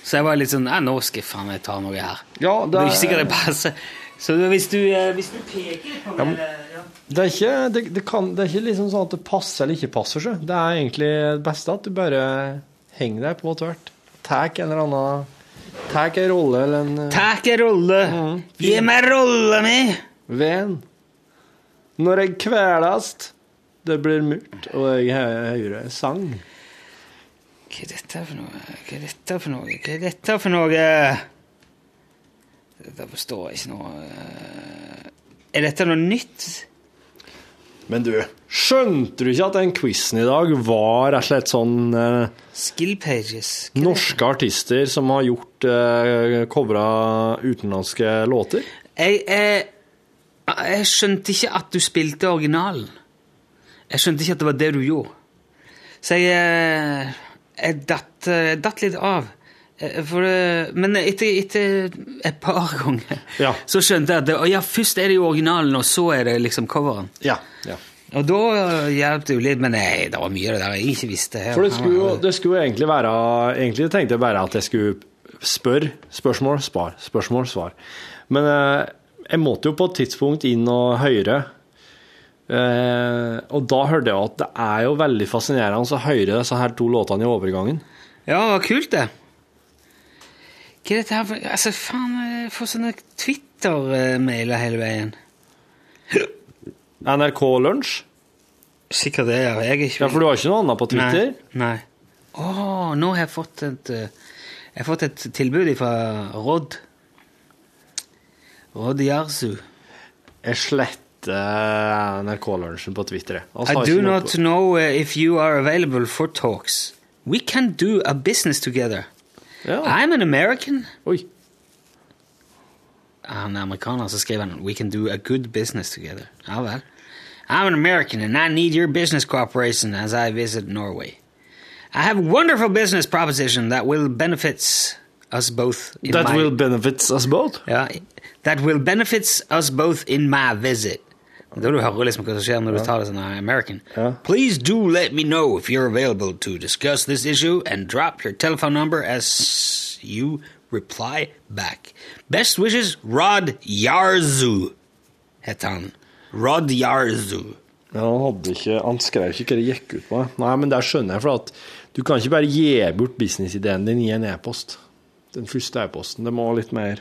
Så jeg var litt sånn nå skal jeg faen meg ta noe her. Ja, Det er ikke sikkert det passer. Så hvis du, eh, hvis du peker på meg ja, ja. Det er ikke, det, det kan, det er ikke liksom sånn at det passer eller ikke passer seg. Det er egentlig det beste at du bare henger deg på tvert. Tar en eller annen Tar en rolle eller en Takk en rolle. Gi meg rolla mi! Ven. Når jeg kveles, det blir mørkt, og jeg hører sang. Hva er dette for noe? Hva er dette for noe? Hva er dette for noe? Dette forstår jeg ikke noe eh. Er dette noe nytt? Men du, skjønte du ikke at den quizen i dag var rett og slett sånn eh, Skill pages. norske artister som har gjort eh, covra utenlandske låter? Jeg, jeg, jeg skjønte ikke at du spilte originalen. Jeg skjønte ikke at det var det du gjorde. Så jeg, eh, jeg datt, datt litt av. Eh, For, men etter, etter et par <laughs> ganger Ja. så skjønte jeg at det, ja, først er det jo originalen, og så er det liksom coveren. Ja. ja. Og da eh, hjalp det jo litt, men nei, det var mye av det der jeg ikke visste. For det skulle, jo, det skulle egentlig være Egentlig tenkte jeg bare at jeg skulle spørre. Spørsmål, spar. Spørsmål, svar. Men eh, jeg måtte jo på et tidspunkt inn og høre. Eh, og da hørte jeg at det er jo veldig fascinerende å høre disse her to låtene i overgangen. Ja, det var kult, det. Hva er dette her for Altså, faen, jeg får sånne Twitter-mailer hele veien. NRK Lunsj? Sikkert det, ja. Jeg er ikke Ja, for du har ikke noe annet på Twitter? Nei. Å, nå har jeg fått et eh, Jeg har fått et tilbud fra Rodd. Rodd Jarsu. Jeg sletter NRK Lunsjen på Twitter. I do not på- know uh, if you are available for talks. We can do a business together. Ja. I'm an American. Oi. Han er amerikaner, så skriver han We can do a good business together. Ja vel. I'm an American and I need your business cooperation as I visit Norway. I have a wonderful business proposition that will benefits us both. In That my, will benefits us both. ja, that will benefits us both in my visit. Da du hører liksom hva som skjer når du tar det sånn American. Please do let me know if you're available to discuss this issue and drop your telephone number as you reply back. Best wishes, Rod Yarzu, heter han. Rod Yarzu. Men han, hadde ikke, han skrev ikke hva det gikk ut på. Nei, men det skjønner jeg, for at du kan ikke bare gi bort businessideen din i en e-post. Den første e-posten. Det må litt mer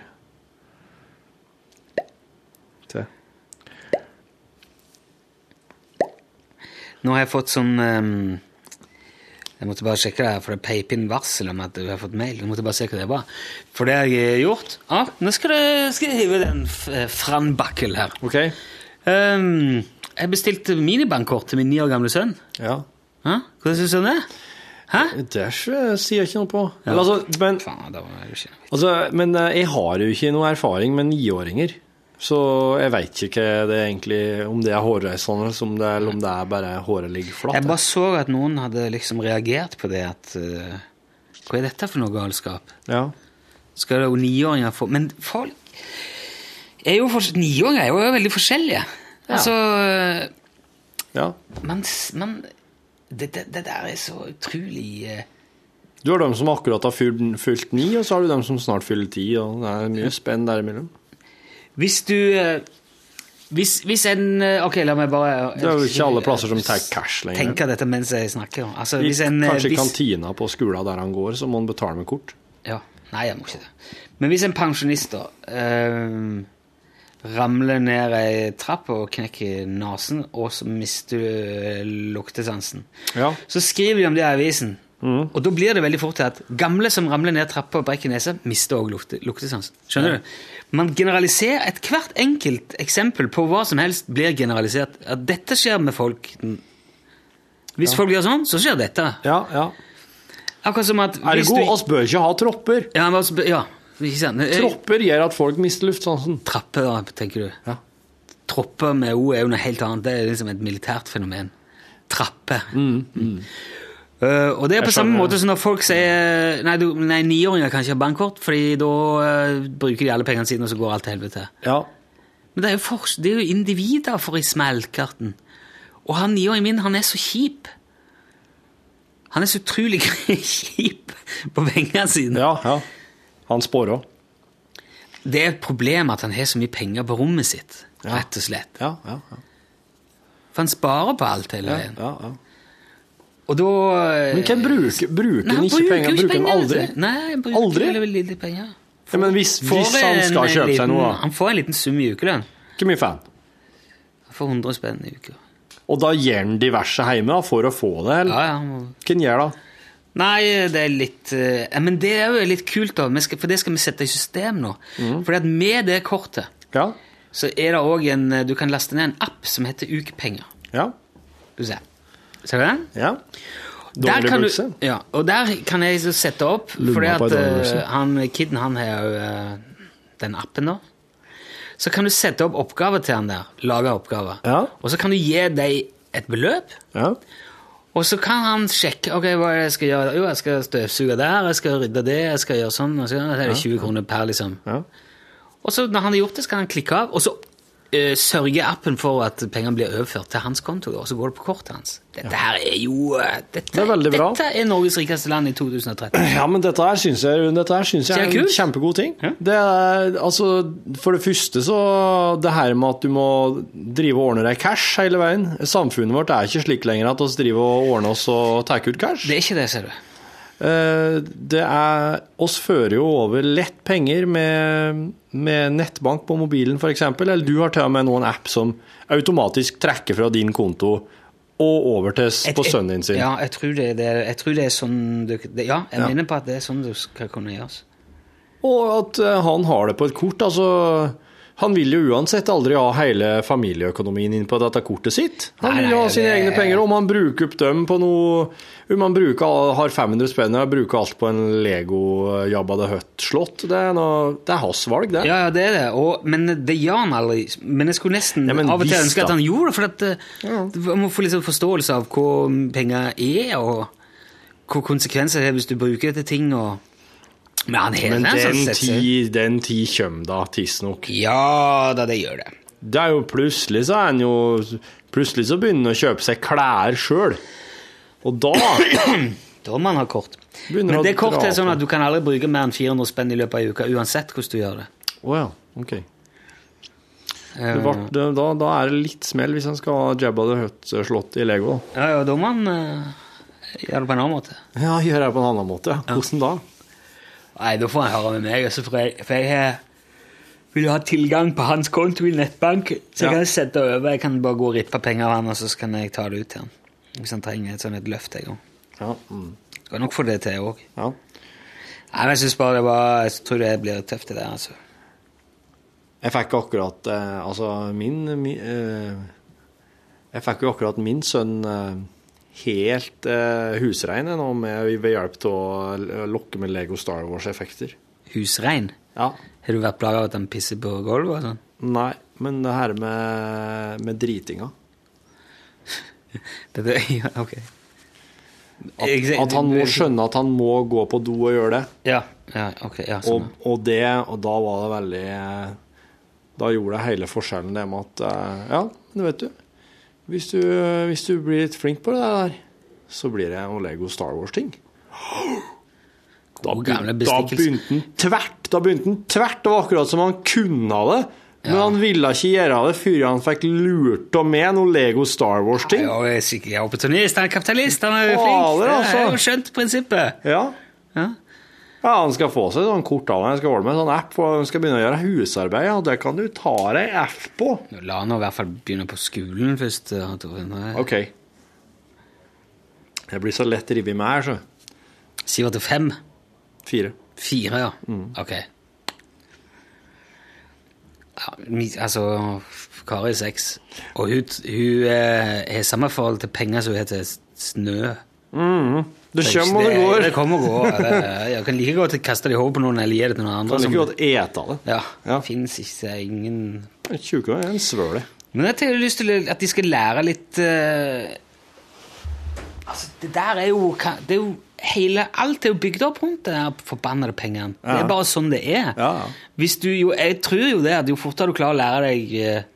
til. Nå har jeg fått sånn um, Jeg måtte bare sjekke det her, for det peip inn varsel om at du har fått mail. Jeg måtte bare se hva det var. For det har jeg gjort. Ja, nå skal, du, skal jeg hive den f- Fran Bakkel her. OK? Um, jeg bestilte minibankkort til min ni år gamle sønn. Ja. Hæ? Hva syns du om det? Hæ? Det sier jeg ikke noe på. Men, altså, men, Faen, det var jo ikke altså, men eh, jeg har jo ikke noe erfaring med niåringer. Så jeg veit ikke det er egentlig, om det er hårreisende, eller om det er bare håret ligger flatt. Jeg bare så at noen hadde liksom reagert på det at uh, Hva er dette for noe galskap? Ja. Skal det jo niåringer få Men folk er jo fortsatt Niåringer er jo veldig forskjellige. Altså ja. Men, men det, det, det der er så utrolig uh, Du har dem som akkurat har fylt, fylt ni, og så har du dem som snart fyller ti, og det er mye spenn derimellom. Hvis du eh, hvis, hvis en eh, Ok, la meg bare Det er jo ikke alle plasser som tar cash lenger. tenke dette mens jeg snakker. Altså, I, en, eh, kanskje i kantina på skolen der han går, så må han betale med kort. Ja. Nei, jeg må ikke det. Men hvis en pensjonist da um, ramler ned ei trapp og knekker nesen, og så mister du luktesansen, Ja. så skriver de om det i avisen. Og da blir det veldig fort til at gamle som ramler ned trappa og brekker nesa, mister òg lukte, luktesansen. Skjønner du? Man generaliserer ethvert enkelt eksempel på hva som helst blir generalisert. At dette skjer med folk. Hvis folk gjør sånn, så skjer dette. Ja, ja. Akkurat som at Ergo, du- oss bør ikke ha tropper. Ja, men altså, ja, ikke sant? Eh, Tropper gjør at folk mister luftsansen. Trapper, tenker du. Ja. Tropper med O er jo noe helt annet. Det er liksom et militært fenomen. Trappe. Eh, og det er på samme måte som når folk sier Nei, du, nei niåringer kan ikke ha bankkort, fordi da uh, bruker de alle pengene sine, og så går alt til helvete. Ja. Men det er jo, for, det er jo individer for i smellkarten. Og han niåringen min, han er så kjip. Han er så utrolig <laughs> kjip på pengene sine. ja, ja. Han spår òg. Det er et problem at han har så mye penger på rommet sitt, Ja. rett og slett. Ja, ja, ja. For han sparer på alt hele ja, ja, ja. Og da eh, Men hvem bruker, bruker Nei, han ikke penger? Bruker han aldri? Nei, han bruker Aldri? veldig, veldig lite penger. Ja, men hvis, hvis han skal en kjøpe liten, seg noe, da. Han får en liten sum i ukelønn. Hvor mye får han? Han får 100 spenn i uka. Og da gir han diverse hjemme da, for å få det, eller? Ja, ja, må- Hvem gjør det? Nei, det er litt uh, Men det er jo litt kult, da. Skal, for det skal vi sette i system nå. Mm. Fordi at med det kortet Ja, så er det òg en eh, Du kan laste ned en app som heter Ukepenger. ja, Du ser. Ser du den? ja. Dårlig kan du, bukse. ja, og der kan jeg så sette opp dårlig bukse. eh, han, kiden han har jo uh, den appen da Så kan du sette opp oppgaver til han der Lage oppgaver Ja. Og så kan du gi deg et beløp Ja. Og så kan han sjekke Ok, hva er det jeg skal gjøre Jo, jeg skal støvsuge der Jeg skal rydde det Jeg skal gjøre sånn Og så er det 20 kroner per liksom Ja. Og så når han har gjort det Så kan han klikke av Og så sørger appen for at pengene blir overført til hans konto Og så går det på kortet hans Dette her er jo eh, dette, Det er bra. Dette er Norges rikeste land i 2013 <clears throat> Ja, men dette her syns jeg, dette her synes jeg er er en kjempegod ting. Det er, altså, for det første så Det her med at du må drive og ordne deg cash hele veien Samfunnet vårt er ikke slik lenger at vi driver og ordner oss og tar ut cash. Det er ikke det, ser du. Eh, Det er oss fører jo over lett penger med, med nettbank på mobilen, f.eks. Eller du har til og med nå en app som automatisk trekker fra din konto og over til på sønnen din sin. Ja, jeg tror det, det, jeg tror det er sånn du, det, Ja, jeg Ja. mener på at det er sånn det skal kunne gjøres. Og at eh, han har det på et kort. Altså, han vil jo uansett aldri ha hele familieøkonomien inn på dette kortet sitt. Han vil jo ha sine det- egne penger. Om han bruker opp dem på noe Om han bruker, har 500 spenn og bruker alt på en Lego Jabba the Hutt-slott, det, er noe- det er hans valg, det. Ja, ja, det er det. Og, men det gjør han aldri. Men jeg skulle nesten Ja, av og til ønske at han gjorde det, for at ja. man må få litt sånn forståelse av hva penger er, og hva konsekvenser det er hvis du bruker det til ting. og... Men han Men en den sett seg- tid, den tid kommer da, tidsnok. Ja da, det gjør det. Det er jo plutselig så er han jo Plutselig så begynner han å kjøpe seg klær sjøl. Og da <clears throat> Da må man ha kort. Begynner Men det kortet er sånn at du kan aldri bruke mer enn 400 spenn i løpet av uka, uansett hvordan du gjør det. Oh, ja, ok. Eh, Det ble, det, da, da er det litt smell hvis han skal ha Jabba the Hutt slått i Lego. da. Ja, ja, da må man uh, gjøre det på en annen måte. Ja, gjør det på en annen måte. Hvordan da? Nei, da får han høre med meg, altså, for jeg, for jeg vil ha tilgang på hans konto i nettbank, så jeg Ja. kan sette over, jeg kan bare gå og rippe penger av han, og så kan jeg ta det ut til han. Hvis han trenger et sånt et løft, jeg også. Ja, mm. Skal nok få det til, jeg også. ja. Nei, men jeg synes bare det var, jeg tror det blir tøft det der, altså. Jeg fikk akkurat eh, Altså, min, min eh, Jeg fikk jo akkurat min sønn eh, helt eh, husrein nå med, ved hjelp av å lokke med Lego Star Wars-effekter. Husrein? Ja. Har du vært plaget av at han pisser på gulvet og sånn? Nei, men det her med, med dritinga <laughs> Det, det, <laughs> ja, ok. at, at han må skjønne at han må gå på do og gjøre det. Ja, ja, ok, ja, Og, sånn. og det, og da var det veldig Da gjorde det hele forskjellen det med at eh, Ja, men vet du Hvis du, hvis du blir litt flink på det der, så blir det noe Lego Star Wars-ting. Da, begyn- da begynte han tvert. Da begynte han tvert. Det var akkurat som han kunne det. Men han ville ikke gjøre det før han fikk lurt av med noe Lego Star Wars-ting. Ja, jeg er opportunist, han er kapitalist, han er jo flink. Det altså. har jo skjønt prinsippet. Ja. Ja. Ja, han skal få seg sånn kort av han skal ordne med sånn app, for han skal begynne å gjøre husarbeid. Ja, det kan du ta deg F på. La han i hvert fall begynne på skolen først. Nei. OK. Jeg blir så lett revet med her, så. Syv til fem? Fire. Fire, ja. Mm. Ok. Ja, altså, Kari er seks, og hun, eh, har samme forhold til penger som hun har til snø. Mhm. Det kommer og det går. Det kommer og går. Jeg kan like godt kaste det i hodet på noen eller gi det til noen andre. Kan som- like godt ete det. Ja, Ja. Fins ikke ingen Tjukke er en svøle. Men jeg har lyst til at de skal lære litt uh... Altså, det der er jo, det er jo hele, Alt er jo bygd opp rundt det der forbannede pengene. Det er bare sånn det er. Ja, ja. Hvis du jo, Jeg tror jo det at jo fortere du klarer å lære deg uh,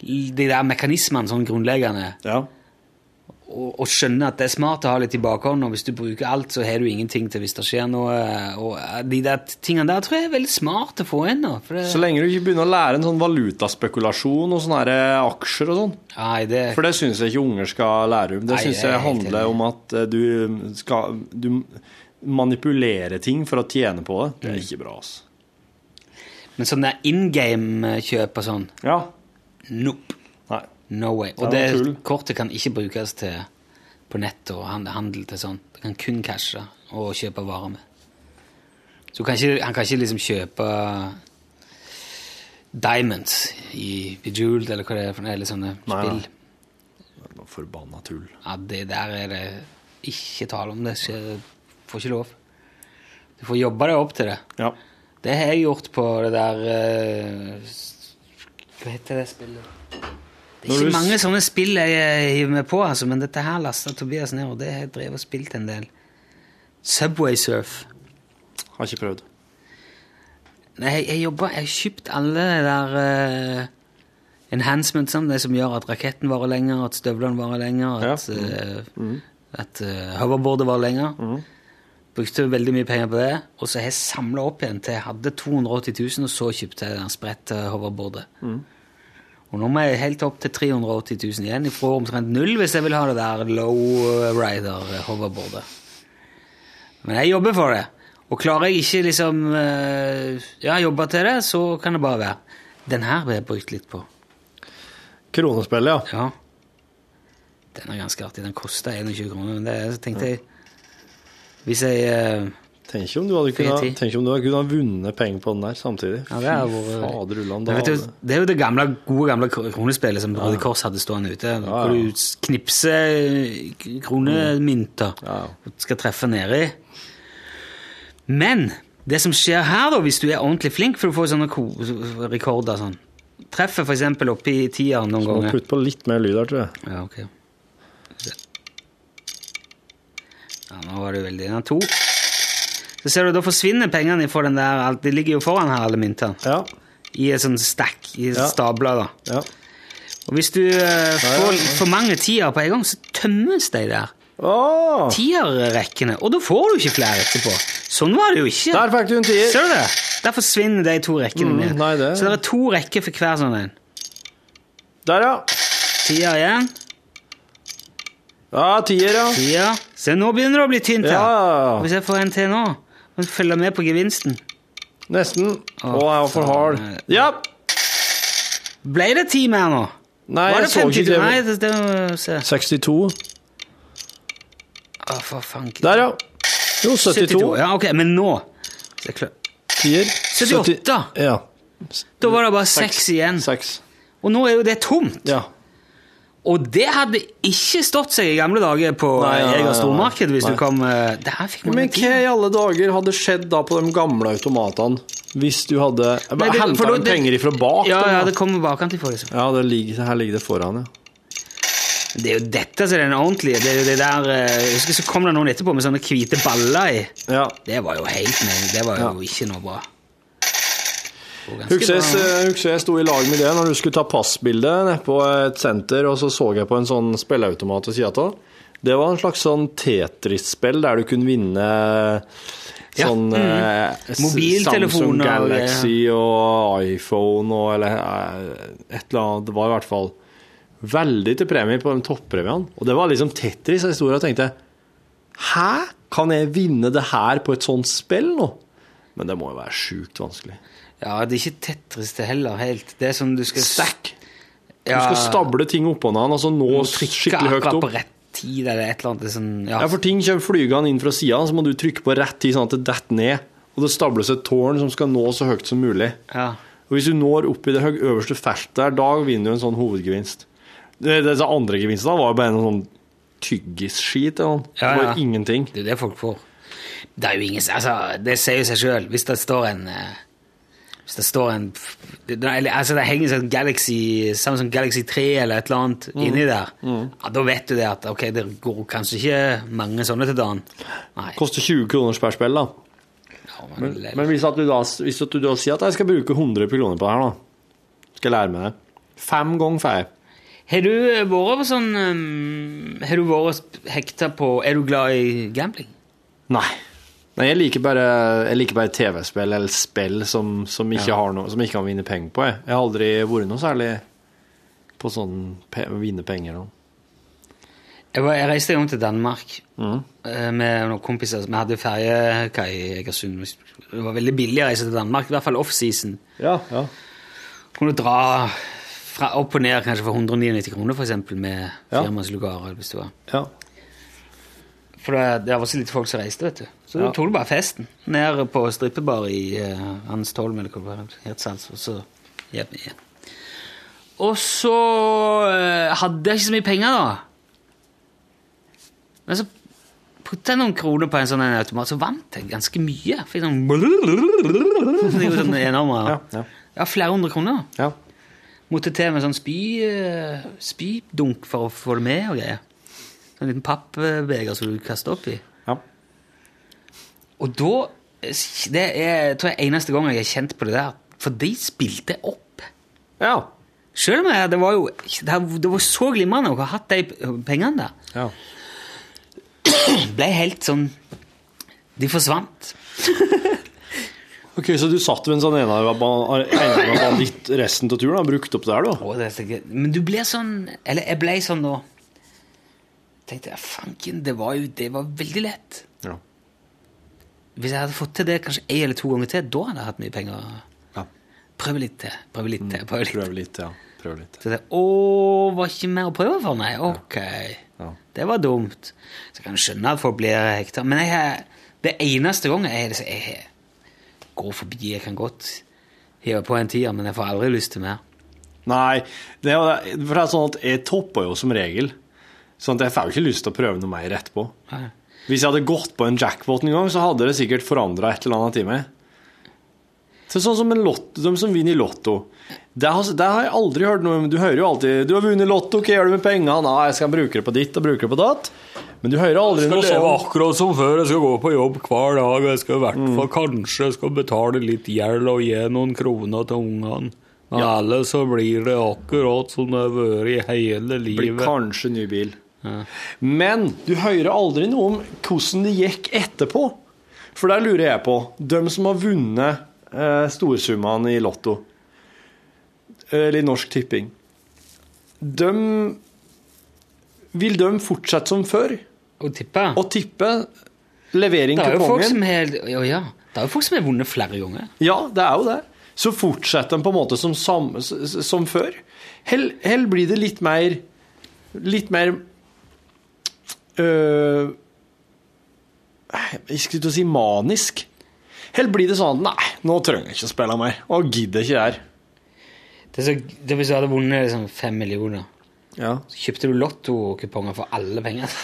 de der mekanismene sånn grunnleggende, Ja. Og, skjønne at det er smart å ha litt i bakhånd, og hvis du bruker alt, så har du ingenting til hvis det skjer noe. Og eh, de der tingene der tror jeg er veldig smart å få inn. nå, det, Så lenge du ikke begynner å lære en sånn valutaspekulasjon og sånne eh, aksjer og sånn. Nei, det, For det syns jeg ikke unger skal lære om. Det syns jeg er handler om at eh, du skal Du manipulerer ting for å tjene på det. Mm. Det er ikke bra, altså. Men sånn der in game-kjøp og sånn Ja. Nope. No way. Og Det det, kortet kan ikke brukes til på nett og handel til sånn. Det kan kun cashe og kjøpe varer med. Så kan ikke, han kan ikke liksom kjøpe diamonds i Bejeweled eller hva det er for noe, eller sånne Nei, spill. nei. Forbanna tull. Ja, det der er det ikke tale om. Det skjer, får ikke lov. Du får jobbe deg opp til det. Ja. Det har jeg gjort på det der eh, Hva heter det spillet? Det er ikke mange sånne spill jeg hiver meg på, altså, men dette her lasta Tobias ned, og det har jeg drevet og spilt en del. Subway Surf. Har ikke prøvd. Nei, jeg, jeg jobber Jeg har kjøpt alle de der uh, enhancementsene, det som gjør at raketten varer lenger, at støvlene varer lenger, at, eh, at uh, hoverboardet varer lenger. Brukte veldig mye penger på det, og så har jeg samla opp igjen til jeg hadde 280 000, og så kjøpte jeg den spredte hoverboardet. Og nå må jeg helt opp til 380 000 igjen, ifra omtrent null hvis jeg vil ha det der low rider hoverboardet. Men jeg jobber for det. Og klarer jeg ikke liksom eh, ja, jobbe til det, så kan det bare være. Den her ble jeg brukt litt på. Kronespillet, ja. Ja. Den er ganske artig. Den koster 21 kroner. Men det så tenkte jeg Hvis jeg eh, Tenk om du hadde kunnet, ha tenk om du hadde kunnet vunnet penger på den der samtidig. Ja, det er Fy fader ulland, det, du, det er jo det gamle, gode gamle kronespillet som Røde Kors hadde stående ute. Hvor du knipser k- ja. og skal treffe nedi. Men det som skjer her, da, hvis du er ordentlig flink, for du får sånne rekorder sånn Treffer f.eks. oppi tieren noen Så må ganger. putte på litt mer lyd her, tror jeg. Ja, ok. Ja, nå var det veldig Den er to. Så ser du, da forsvinner pengene for den der alt- De ligger jo foran her, alle myntene. I et sånn stack, i Ja. stabler, da. Og hvis du eh, får for mange tiere på en gang, så tømmes de der. Tierrekkene. Og da får du ikke flere etterpå. Sånn var det jo ikke. Der fikk du en tier. Ser du det? Der forsvinner de to rekkene Mm, nei, det- Så det er to rekker for hver sånn en. Der, ja. Tier igjen. Ja, tier, ja. Tier. Se, nå begynner det å bli tynt her. Ja. Hvis jeg får en til nå, må følge med på gevinsten. Nesten. Å, jeg var for hard. Ja. Ble det ti mer nå? Nei, Var jeg det så ikke det. Nei, det, det må vi se. 62. Å, for fanken. Der, ja. Jo, 72. Ja, ok, men nå klar. Tier. 78. Ja. Da var det bare seks igjen. 6. Og nå er jo det tomt. Ja. Og det hadde ikke stått seg i gamle dager på Jeger stormarked hvis nei. du kom eh, Men hva i alle dager hadde skjedd da på de gamle automatene hvis du hadde Henta de penger ifra bak? Ja, dem, ja, det kommer bakantlig for liksom. Ja, det ligger, her ligger det foran, ja. Det er jo dette som er den ordentlige. Det er jo det der eh, Jeg husker så kom det noen etterpå med sånne hvite baller i. Ja. Det var jo helt. Det var jo Ja. ikke noe bra. Husker jeg, husker jeg sto i lag med det når du skulle ta passbilde nede på et senter, og så så jeg på en sånn spilleautomat ved sida av. Det var en slags sånn Tetris-spill der du kunne vinne Ja, sånn mm. eh, Samsung Galaxy og iPhone og eller eh, et eller annet. Det var i hvert fall veldig til premie på de toppremiene. Og det var liksom Tetris jeg sto og tenkte Hæ? Kan jeg vinne det her på et sånt spill nå? Men det må jo være sjukt vanskelig. Ja, det er ikke Tetris det heller helt. Det er sånn du skal Stack. Du skal stable ting oppå hverandre altså så nå skikkelig høyt opp. på rett tid eller et eller annet. Det sånn, ja. Ja, for ting kommer flygende inn fra sida, så må du trykke på rett tid sånn at det detter ned. Og det stables et tårn som skal nå så høyt som mulig. Ja. Og hvis du når opp i det øverste feltet der, da vinner du en sånn hovedgevinst. Det- Disse andre gevinstene var jo bare en sånn tyggisskit eller noe. Ja, Det ja. var ingenting. Det er det folk får. Det er jo ingen Altså, det sier jo seg sjøl. Hvis det står en eh, Hvis det står en Altså, det henger en Galaxy Samsung Galaxy 3 eller et eller annet Mm. inni der, ja, da vet du det at ok, det går kanskje ikke mange sånne til dagen. Nei. Koster 20 kroner per spill, da. Men, men hvis, at du da, hvis du da sier at jeg skal bruke 100 kroner på det her, da Skal jeg lære meg det. Fem ganger får jeg. Har du vært på sånn um, Har du vært hekta på Er du glad i gambling? Nei. Nei, jeg liker bare, bare TV-spill eller spill som, som, ikke Ja. har noe, som ikke kan vinne penger på. Jeg, jeg har aldri vært noe særlig på sånn pe vinne penger. nå. Jeg, var, jeg reiste en gang til Danmark Mhm. eh, med noen kompiser. Vi hadde ferjekai i Egersund. Det var veldig billig å reise til Danmark, i hvert fall off-season. Ja, ja. Kunne dra fra, opp og ned kanskje for 199 kroner, eksempel, med Ja. firmaslugarer. hvis det var. Ja. For det, det var så lite folk som reiste, vet du. Så Ja. tok du bare festen. Ned på strippebar i uh, Tolm, eller hva det var, og så hjem igjen. Og så uh, hadde jeg ikke så mye penger, da. Men så putta jeg noen kroner på en sånn automat, så vant jeg ganske mye. Fikk sånn <laughs> sånn enorme, Ja, ja. Ja, flere hundre kroner. Ja. Måtte til med sånn spy, uh, spydunk for å få det med og greier. Sånn liten pappbeger som du kaster opp i. Ja. Og da Det er tror jeg eneste gang jeg har kjent på det der. For de spilte opp. Ja. Selv om jeg, det var jo det var så glimrende å ha hatt de pengene der. Ja. <clears throat> Ble helt sånn De forsvant. <laughs> Ok, Så du satt ved en sånn enarmet banditt resten av turen? Brukte opp der, da? Oh, det er så gøy. Men du ble sånn Eller jeg ble sånn nå tenkte jeg, fanken, det var jo det var veldig lett. Ja. Hvis jeg hadde fått til det kanskje en eller to ganger til, da hadde jeg hatt mye penger. Ja. Prøve litt til. Prøve litt til. Prøve litt. Prøv litt, ja. Prøv litt. Så det, å, var ikke mer å prøve for meg? Ok. Ja. Det var dumt. Så jeg kan skjønne at folk blir hekta. Men jeg, det eneste gangen jeg, jeg, jeg går forbi Jeg kan godt hive på en tier, men jeg får aldri lyst til mer. Nei, det er, for det er sånn at jeg topper jo som regel. Sånn at jeg får jo ikke lyst til å prøve noe mer etterpå. Nei. Hvis jeg hadde gått på en jackpot en gang, så hadde det sikkert forandra et eller annet i meg. Så sånn som en lotto, de som vinner i Lotto. Det har, det har jeg aldri hørt noe om. Du hører jo alltid 'Du har vunnet Lotto, hva gjør du med pengene?' 'Nei, jeg skal bruke det på ditt og bruke det på datt.' Men du hører aldri noe sånt. Jeg skal sånn akkurat som før. Jeg skal gå på jobb hver dag. Jeg skal i hvert Mm. fall kanskje jeg skal betale litt gjeld og gi noen kroner til ungene. Men alle så blir det akkurat som det har vært i hele livet. blir kanskje ny bil. Men du hører aldri noe om hvordan det gikk etterpå. For der lurer jeg på De som har vunnet eh, storsummene i Lotto, eller i Norsk Tipping de, Vil de fortsette som før? Og tippe. Å tippe levering er kongen? ja, ja. Det er jo folk som har vunnet flere ganger. Ja, det er jo det. Så fortsetter de på en måte som, som, som før. Hell, hell blir det litt mer Litt mer øh, Jeg skulle til å si manisk. Helt blir det sånn at Nei, nå trenger jeg ikke å spille mer. Og gidder ikke her. Det er så, det Hvis du hadde vunnet liksom, fem millioner, Ja. så kjøpte du lottokuponger for alle pengene. <laughs>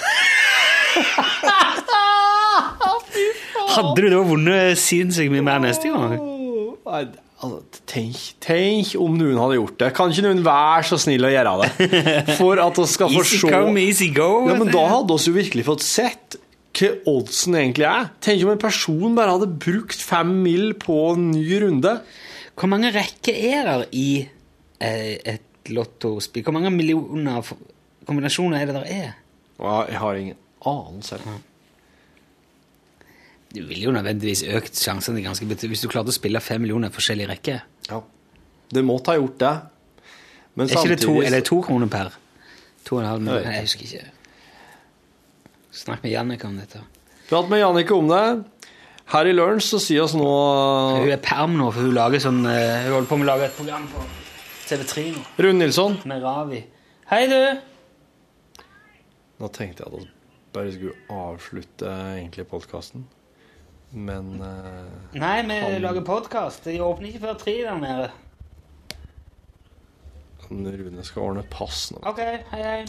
Hadde du da vunnet sinnssykt mye mer neste gang? Nei, tenk, tenk om noen hadde gjort det. Kan ikke noen være så snill å gjøre det? For at vi skal få <laughs> Easy se come, easy go. Ja, men da hadde vi jo virkelig fått sett hva oddsen egentlig er. Tenk om en person bare hadde brukt fem mil på en ny runde. Hvor mange rekker er der i eh, et lottospill? Hvor mange millioner kombinasjoner er det der er? Jeg har ingen anelse. Det ville jo nødvendigvis økt sjansene ganske betydelig hvis du klarte å spille fem millioner forskjellige rekker. Ja. Det måtte ha gjort det. Men Er ikke det to, eller to kroner per? To og en halv million? Jeg husker ikke. Snakk med Jannicke om dette. Prat med Jannicke om det. Her i lunsj så sier oss nå Hun er perm nå, for hun lager sånn eh, Hun holder på med å lage et program på TV3 nå, Rune Nilsson. med Ravi. Hei, du! Nå tenkte jeg at vi bare skulle avslutte egentlig podkasten, men uh, Nei, vi Han- lager podkast. De åpner ikke før tre der nede. Rune skal ordne pass nå. Ok, hei, hei.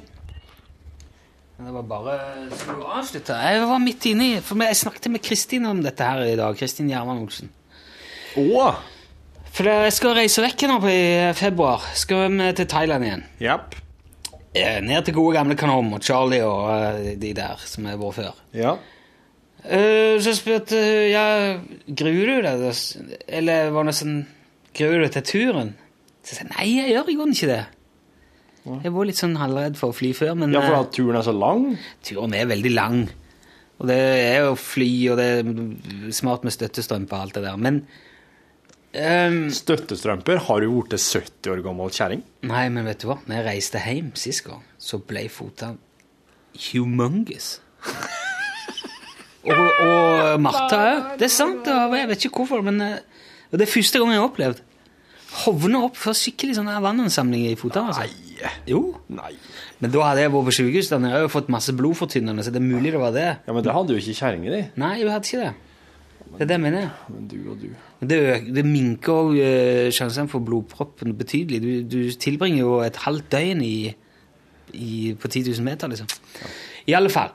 Det var bare Skal du avslutte? Jeg var midt inne For jeg snakket med Kristin om dette her i dag. Kristin Gjerman Olsen. Oh. For jeg skal reise vekk nå i februar. Skal vi til Thailand igjen. Japp. Eh, Ned til gode gamle Kanom og Charlie og eh, de der som har vært før. Ja. Eh, Så spurte hun ja, gruer du deg, eller var det sånn Gruer du deg til turen? Så jeg sa nei, jeg gjør i grunnen ikke det. Jeg var litt sånn halvredd for å fly før, men ja, for eh, at turen er så lang? turen er veldig lang. Og det er jo fly, og det er smart med støttestrømper og alt det der. Men um, Støttestrømper? Har du blitt 70 år gammel kjerring? Nei, men vet du hva? Når jeg reiste hjem sist gang, så ble fotene humongous. <laughs> og, og Martha òg. Det er sant. og Jeg vet ikke hvorfor, men eh, og det er første gang jeg har opplevd. Hovne opp for skikkelig sånn vannansamling i fotene. Altså. Jo. Nei. Men da hadde jeg vært på sykehus. Jeg har jo fått masse blodfortynnende, så det er mulig det var det. Ja, men det hadde jo ikke kjerringa di. Nei, jeg hadde ikke det. Det er det jeg mener. Men du og du. Det, det minker òg sjansen for blodproppen betydelig. Du, du tilbringer jo et halvt døgn i, i, på 10 000 meter, liksom. I alle fall.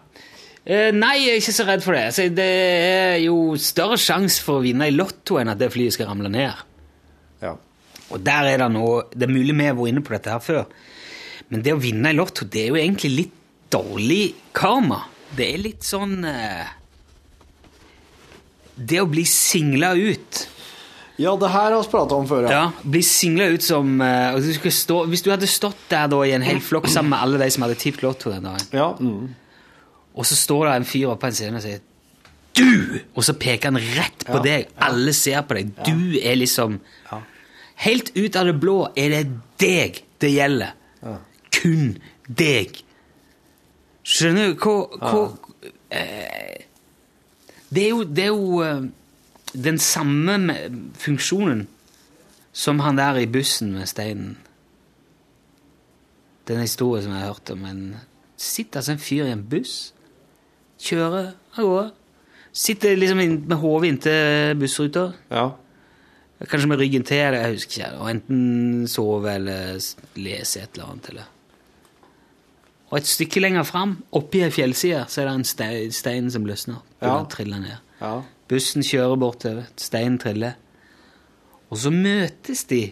Eh, nei, jeg er ikke så redd for det. Altså, det er jo større sjanse for å vinne i Lotto enn at det flyet skal ramle ned. Ja. Og der er det noe Det er mulig vi har vært inne på dette her før. Men det å vinne i Lotto, det er jo egentlig litt dårlig karma. Det er litt sånn eh, Det å bli singla ut Ja, det her har vi prata om før, ja, Bli singla ut som uh, du stå, Hvis du hadde stått der da i en hel flokk sammen med alle de som hadde tippet Lotto den dagen, Ja, mm. Og så står det en fyr oppe på en scene og sier Du! Og så peker han rett på Ja, deg. Alle ser på deg. Du er liksom Helt ut av det blå er det deg det gjelder. Kun deg. Skjønner du hva, hvor eh, Det er jo, det er jo eh, den samme funksjonen som han der i bussen med steinen. Den historien som jeg har hørt om. En sitter altså en fyr i en buss, kjører av gårde. Sitter liksom med hodet inntil bussruta. Ja. Kanskje med ryggen til, eller jeg husker ikke. Og enten sove eller lese et eller annet. Eller. Og et stykke lenger fram, oppi ei fjellside, så er det en stein, stein som løsner. Ja. Triller ned. Ja. Bussen kjører bortover, steinen triller. Og så møtes de,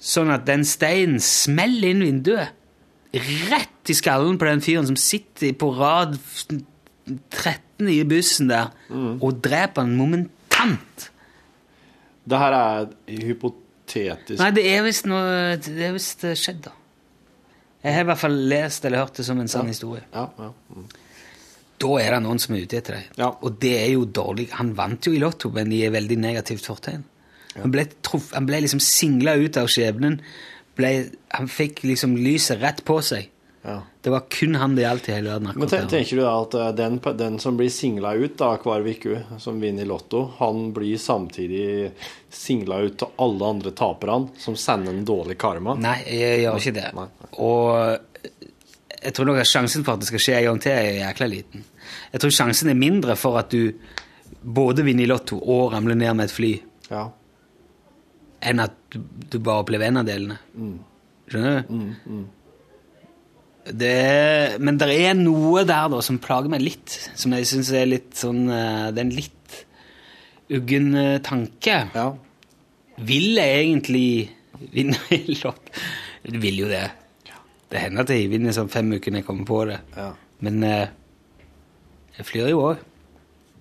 sånn at den steinen smeller inn vinduet. Rett i skallen på den fyren som sitter på rad 13 i bussen der, og dreper han momentant. Det her er hypotetisk Nei, det er visst noe Det er visst eh, skjedd, da. Jeg har i hvert fall lest eller hørt det som en sann historie. Ja, ja. Mm. Da er det noen som er ute etter deg. Ja. Og det er jo dårlig. Han vant jo i Lotto, men i veldig negativt fortegn. Han, ble truff, han ble liksom singla ut av skjebnen. Ble, han fikk liksom lyset rett på seg. Ja. Det var kun han det gjaldt i hele verden. Men ten, tenker du da at eh, den, den som blir singla ut da, hver uke, som vinner i Lotto, han blir samtidig singla ut av alle andre taperne som sender en dårlig karma? Nei, jeg gjør ikke det. Nei. Og jeg tror nok at sjansen for at det skal skje en gang til, er jækla liten. Jeg tror sjansen er mindre for at du både vinner i Lotto og ramler ned med et fly, Ja. Enn at du, du bare opplever en av delene. Skjønner du? Det, men det er noe der da som plager meg litt, som jeg syns er litt sånn eh, Det er en litt uggen eh, tanke. ja. Vil jeg egentlig vinne <laughs> i lott? Jeg vil jo det. Det hender at jeg vinner sånn fem uker når jeg kommer på det. Ja. Men eh, jeg flyr jo òg.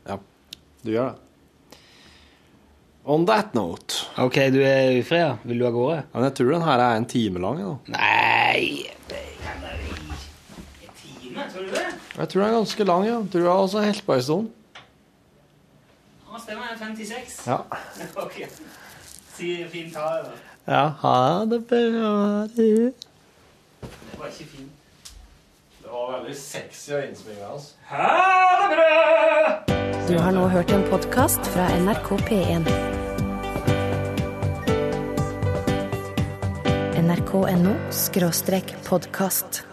ja. Du gjør det. On that note Ok, du er ufri, ja? Vil du av gårde? ja, men Jeg tror den her er en time lang. Da. Nei det kan være en time, tror du det? Jeg tror den er ganske lang. ja. Tror jeg også helt på en stund. Ja, stemmer det. 56. Ja. <laughs> Ok. Si fint ha det, da. ja. Ha det bra, du. Det var ikke fint. Det var veldig sexy å innspille hans. Ha det bra! Du har nå hørt en podkast fra NRK P1. nrk.no podkast.